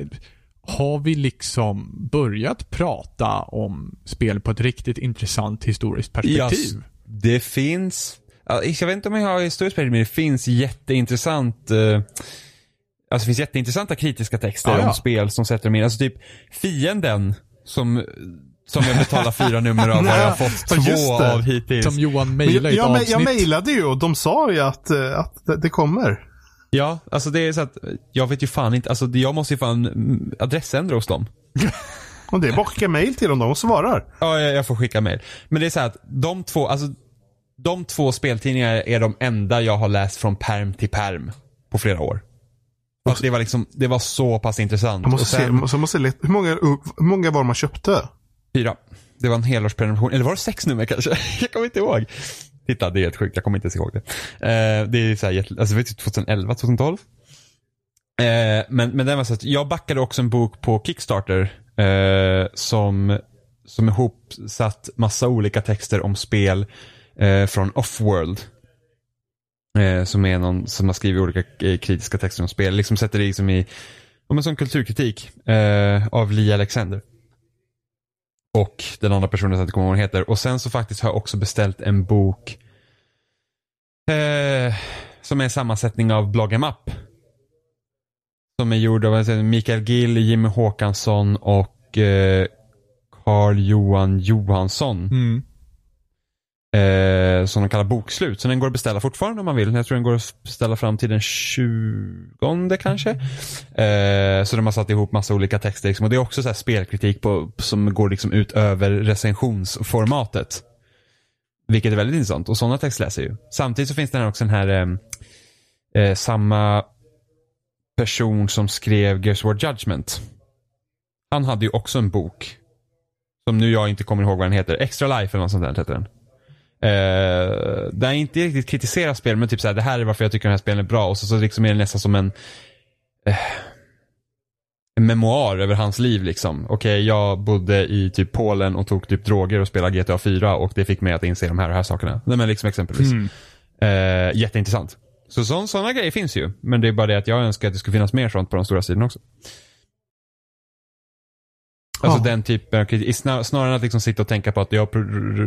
har vi liksom börjat prata om spel på ett riktigt intressant historiskt perspektiv? Ja, Det finns, ja, jag vet inte om jag har historiskt perspektiv, men det finns jätteintressant eh, Alltså det finns jätteintressanta kritiska texter Ja, ja. om spel som sätter dem in. Alltså typ fienden som, som jag betalar fyra nummer av har jag fått Ja, just två av hittills. Som Johan mejlade jag, ett jag, jag mejlade ju och de sa ju att, eh, att det- kommer. Ja, alltså det är så att jag vet ju fan inte, alltså jag måste ju fan adressändra hos dem. Och det är bara att skicka mejl till dem, de svarar. Ja, jag, jag får skicka mail. Men det är så här att de två, alltså de två speltidningarna är de enda jag har läst från perm till perm på flera år. För att det var liksom, det var så pass intressant. Jag måste Och se, sen, måste, måste leta, hur, många, hur många var det man köpte? Fyra. Det var en helårsprenumeration, eller var det sex nummer kanske? jag kommer inte ihåg. Titta, det är helt sjukt, jag kommer inte ens ihåg det. Eh, det är så här alltså det var typ 2011, 2012. Eh, men, men den var så att jag backade också en bok på Kickstarter eh, som, som ihopsatt massa olika texter om spel eh, från Offworld. Eh, som är någon som har skrivit olika eh, kritiska texter om spel. Liksom sätter det liksom i, om en sån kulturkritik eh, av Lee Alexander. Och den andra personen som jag inte kommer ihåg vad hon heter. Och sen så faktiskt har jag också beställt en bok eh, som är en sammansättning av Blogg Up. Som är gjord av säger, Mikael Gill, Jimmy Håkansson och eh, Carl Johan Johansson. Mm. Eh, som de kallar bokslut. Så den går att beställa fortfarande om man vill. Jag tror den går att beställa fram till den 20 kanske. Eh, så de har satt ihop massa olika texter. Liksom. Och det är också så här spelkritik på, som går liksom ut över recensionsformatet. Vilket är väldigt intressant. Och sådana texter läser jag ju. Samtidigt så finns det här också den här eh, eh, samma person som skrev Gears War Judgment. Han hade ju också en bok. Som nu jag inte kommer ihåg vad den heter. Extra Life eller något sånt där heter den. Eh, där jag inte riktigt kritiserar spel men typ såhär, det här är varför jag tycker den här spelen är bra och så, så liksom är det nästan som en eh, en memoar över hans liv liksom. Okej, jag bodde i typ Polen och tog typ droger och spelade GTA 4 och det fick mig att inse de här och här sakerna. Nej men liksom exempelvis. Mm. Eh, jätteintressant. Så så- sådana grejer finns ju. Men det är bara det att jag önskar att det skulle finnas mer sånt på de stora sidorna också. Alltså Ja. den typen av kritik. i snar- Snarare än att liksom sitta och tänka på att jag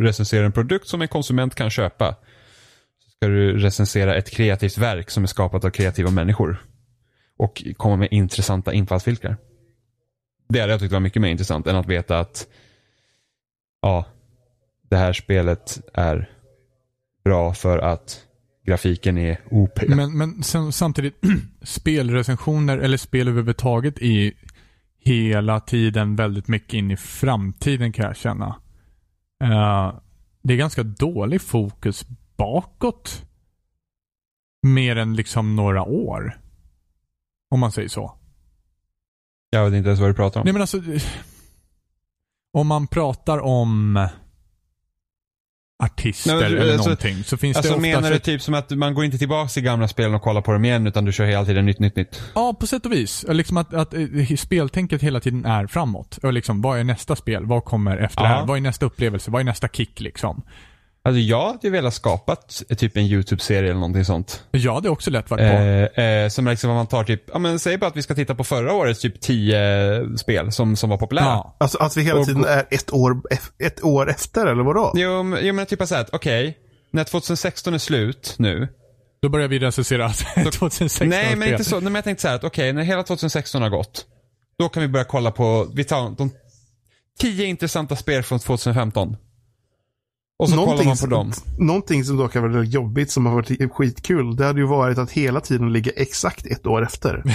recenserar en produkt som en konsument kan köpa. Så ska du recensera ett kreativt verk som är skapat av kreativa människor. Och komma med intressanta infallsvinklar. Det hade jag tyckt var mycket mer intressant än att veta att ja, det här spelet är bra för att grafiken är OP. Men, men sen, samtidigt, spelrecensioner eller spel överhuvudtaget är hela tiden väldigt mycket in i framtiden kan jag känna. Eh, det är ganska dålig fokus bakåt. Mer än liksom några år. Om man säger så. Jag vet inte ens vad du pratar om. Nej men alltså. Om man pratar om artister Nej, men eller alltså- någonting så finns Alltså det menar oftast du typ som att man går inte tillbaka till gamla spelen och kollar på dem igen utan du kör hela tiden nytt, nytt, nytt? Ja, på sätt och vis. Liksom att, att eh, speltänket hela tiden är framåt. Och liksom, vad är nästa spel? Vad kommer efter det Ja. här? Vad är nästa upplevelse? Vad är nästa kick liksom? Alltså jag hade ju velat skapat typ en YouTube-serie eller någonting sånt. Ja, det är också lätt varit på. Eh, eh, som liksom man tar typ, ja men säg bara att vi ska titta på förra årets typ 10 spel som, som var populära. ja. Alltså att vi hela Och- tiden är ett år, ett år efter, eller vadå? Jo, jo men typ såhär att okej, när 2016 är slut nu. Då börjar vi recensera 2016 nej men inte så, nej, men jag tänkte såhär att okej, när hela 2016 har gått. Då kan vi börja kolla på, vi tar de 10 intressanta spel från 2015. Och så kollar man på som- dem. Någonting som dock har varit väldigt jobbigt som har varit skitkul. Det hade ju varit att hela tiden ligga exakt ett år efter.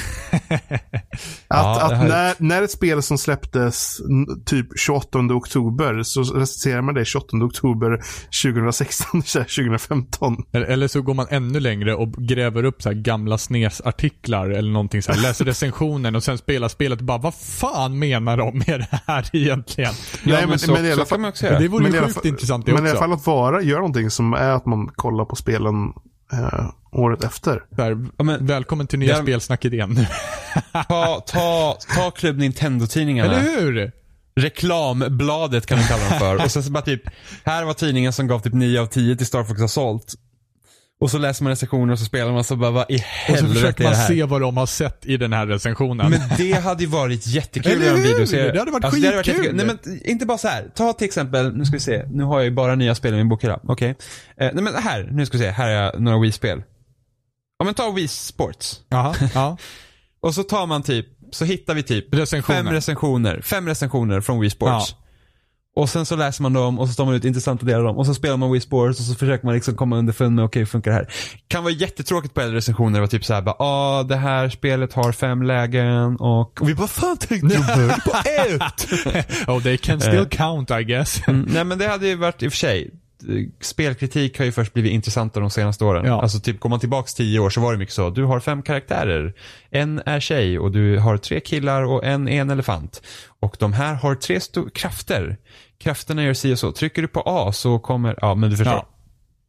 Att, Ja, att när, när ett spel som släpptes typ 28 oktober så recenserar man det 28 oktober 2016, så här 2015. Eller- Eller så går man ännu längre och gräver upp så här gamla SNES-artiklar eller någonting så här. Läser recensionen och sen spelar spelet och bara vad fan menar de med det här egentligen? Ja, Nej, men, men- så, men i alla så fall- kan man också Men göra. det vore Men ju i alla sjukt fall- intressant det Men i alla fall att vara, göra någonting som är att man kollar på spelen eh, året efter. Här, Ja, men, välkommen till nya Ja. spelsnacket igen. ta, ta, ta Club Nintendo-tidningarna. Eller hur? reklambladet kan man kalla dem för. Och sen så bara typ, här var tidningen som gav typ 9 av 10 till Star Fox Assault. Och så läser man recensioner och så spelar man så bara, vad i Och så helvete försöker man se vad de har sett i den här recensionen. Men det hade ju varit jättekul göra en videoserie. Det hade varit alltså, det hade varit skitkul. Nej men inte bara så här. Ta till exempel, nu ska vi se. Nu har jag ju bara nya spel i min bokhylla. Okej. Eh, nej men här, nu ska vi se. Här är några Wii-spel. Ja men ta Wii Sports. Jaha, ja. Och så tar man typ, så hittar vi typ Recensioner. fem recensioner. Fem recensioner från Wii Sports. Och sen så läser man dem och så tar man ut intressanta delar av dem. Och så spelar man Wii Sports och så försöker man liksom komma underfund med, okej hur funkar det här? Kan vara jättetråkigt på äldre recensioner. Det var typ såhär bara, ah det här spelet har fem lägen och, och vi bara, fan tänkte du på ett? oh, they can still count I guess. Mm, nej men det hade ju varit i och för sig. Eh, Spelkritik har ju först blivit intressantare de senaste åren. Ja. Alltså typ går man tillbaks tio år så var det mycket så. Du har fem karaktärer. En är tjej och du har tre killar och en är en elefant. Och de här har tre krafter. Krafterna gör si och så. Trycker du på A så kommer, ja men du förstår. Ja.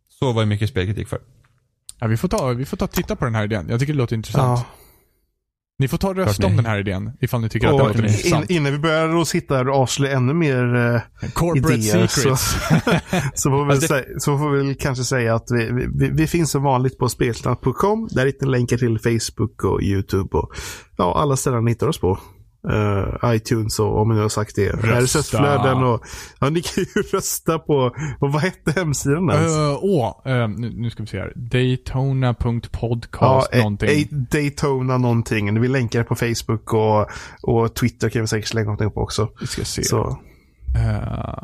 Så var ju mycket spelkritik för. Ja, vi får ta, vi får ta titta på den här idén. Jag tycker det låter intressant. Ja. Ni får ta och rösta om den här idén, ifall ni tycker att det Och låter in- intressant. in, innan vi börjar och sitta här och avslöja ännu mer eh, Corporate idéer, secrets. så, får vi Alltså säga, så får vi väl kanske säga att vi, vi, vi finns som vanligt på spelsnack.com. Där hittar ni länkar till Facebook och YouTube och ja, alla ställen ni hittar oss på. Eh, iTunes och om ni har sagt det. RSS-flöden och ja, ni kan ju rösta på, och vad hette hemsidan ens? Uh, åh, eh, nu, nu ska vi se här. Ja, Daytona.podcast eh, någonting. Daytona någonting. Vi länkar på Facebook och, och Twitter kan vi säkert slänga någonting på också. Vi ska se. Så, Uh,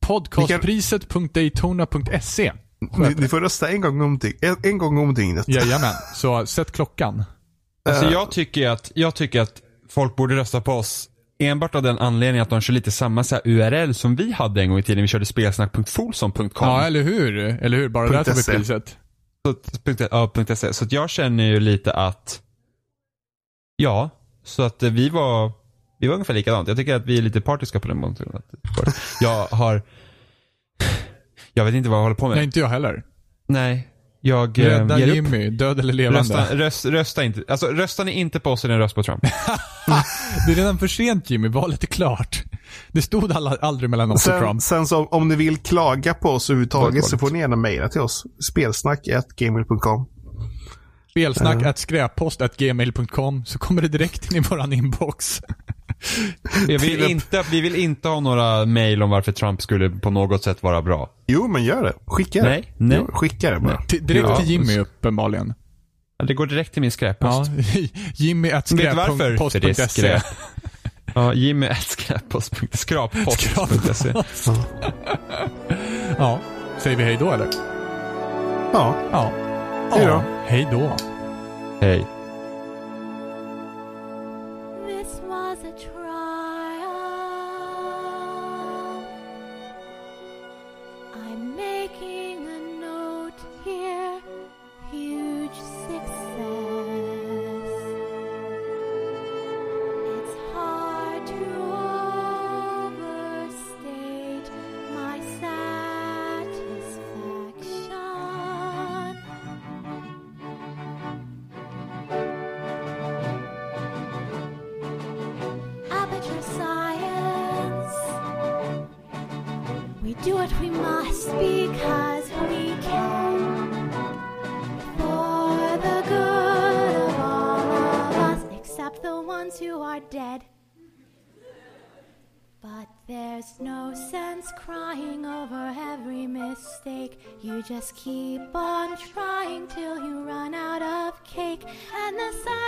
podcastpriset.daytona.se. ni, ni får rösta en gång om, en, en gång om dygnet. Jajamän, så sätt klockan. Alltså jag tycker att, jag tycker att folk borde rösta på oss enbart av den anledningen att de kör lite samma så här URL som vi hade en gång i tiden. Vi körde spelsnack.folsom.com. Ja, eller hur? Eller hur? Bara där tar vi .se. priset. Så, att- punkt- ja, punkt .se. Så att jag känner ju lite att, ja, så att vi var, vi var ungefär likadant. Jag tycker att vi är lite partiska på den punkten. Jag har, jag vet inte vad jag håller på med. Nej, inte jag heller. Nej, jag eh, Rädda ger upp. Jimmy, död eller levande. Rösta, röst, rösta inte, alltså röstar ni inte på oss är det en röst på Trump. Det är redan för sent Jimmy, valet är klart. Det stod alla, aldrig mellan oss och Sen, Trump. sen så om ni vill klaga på oss överhuvudtaget så får ni gärna mejla till oss. Spelsnack.gmail.com Spelsnack at skräppost gmail.com så kommer det direkt in i våran inbox. Jag vill inte, vi vill inte ha några mail om varför Trump skulle på något sätt vara bra. Jo, men gör det. Skicka det. Nej, nej. Jo, skicka det bara. Till- direkt Ja. till Jimmy uppenbarligen. Det går direkt till min skräppost. Ja, Jimmy at Vet du varför? För det är skräppost.se. skräp. Ja, Jimmy at skräppost. Skrappost.se. Ja. Säger vi hej då eller? Ja. Ja. Hej då. Ja, Hej då. Hej. Keep on trying till you run out of cake. And the science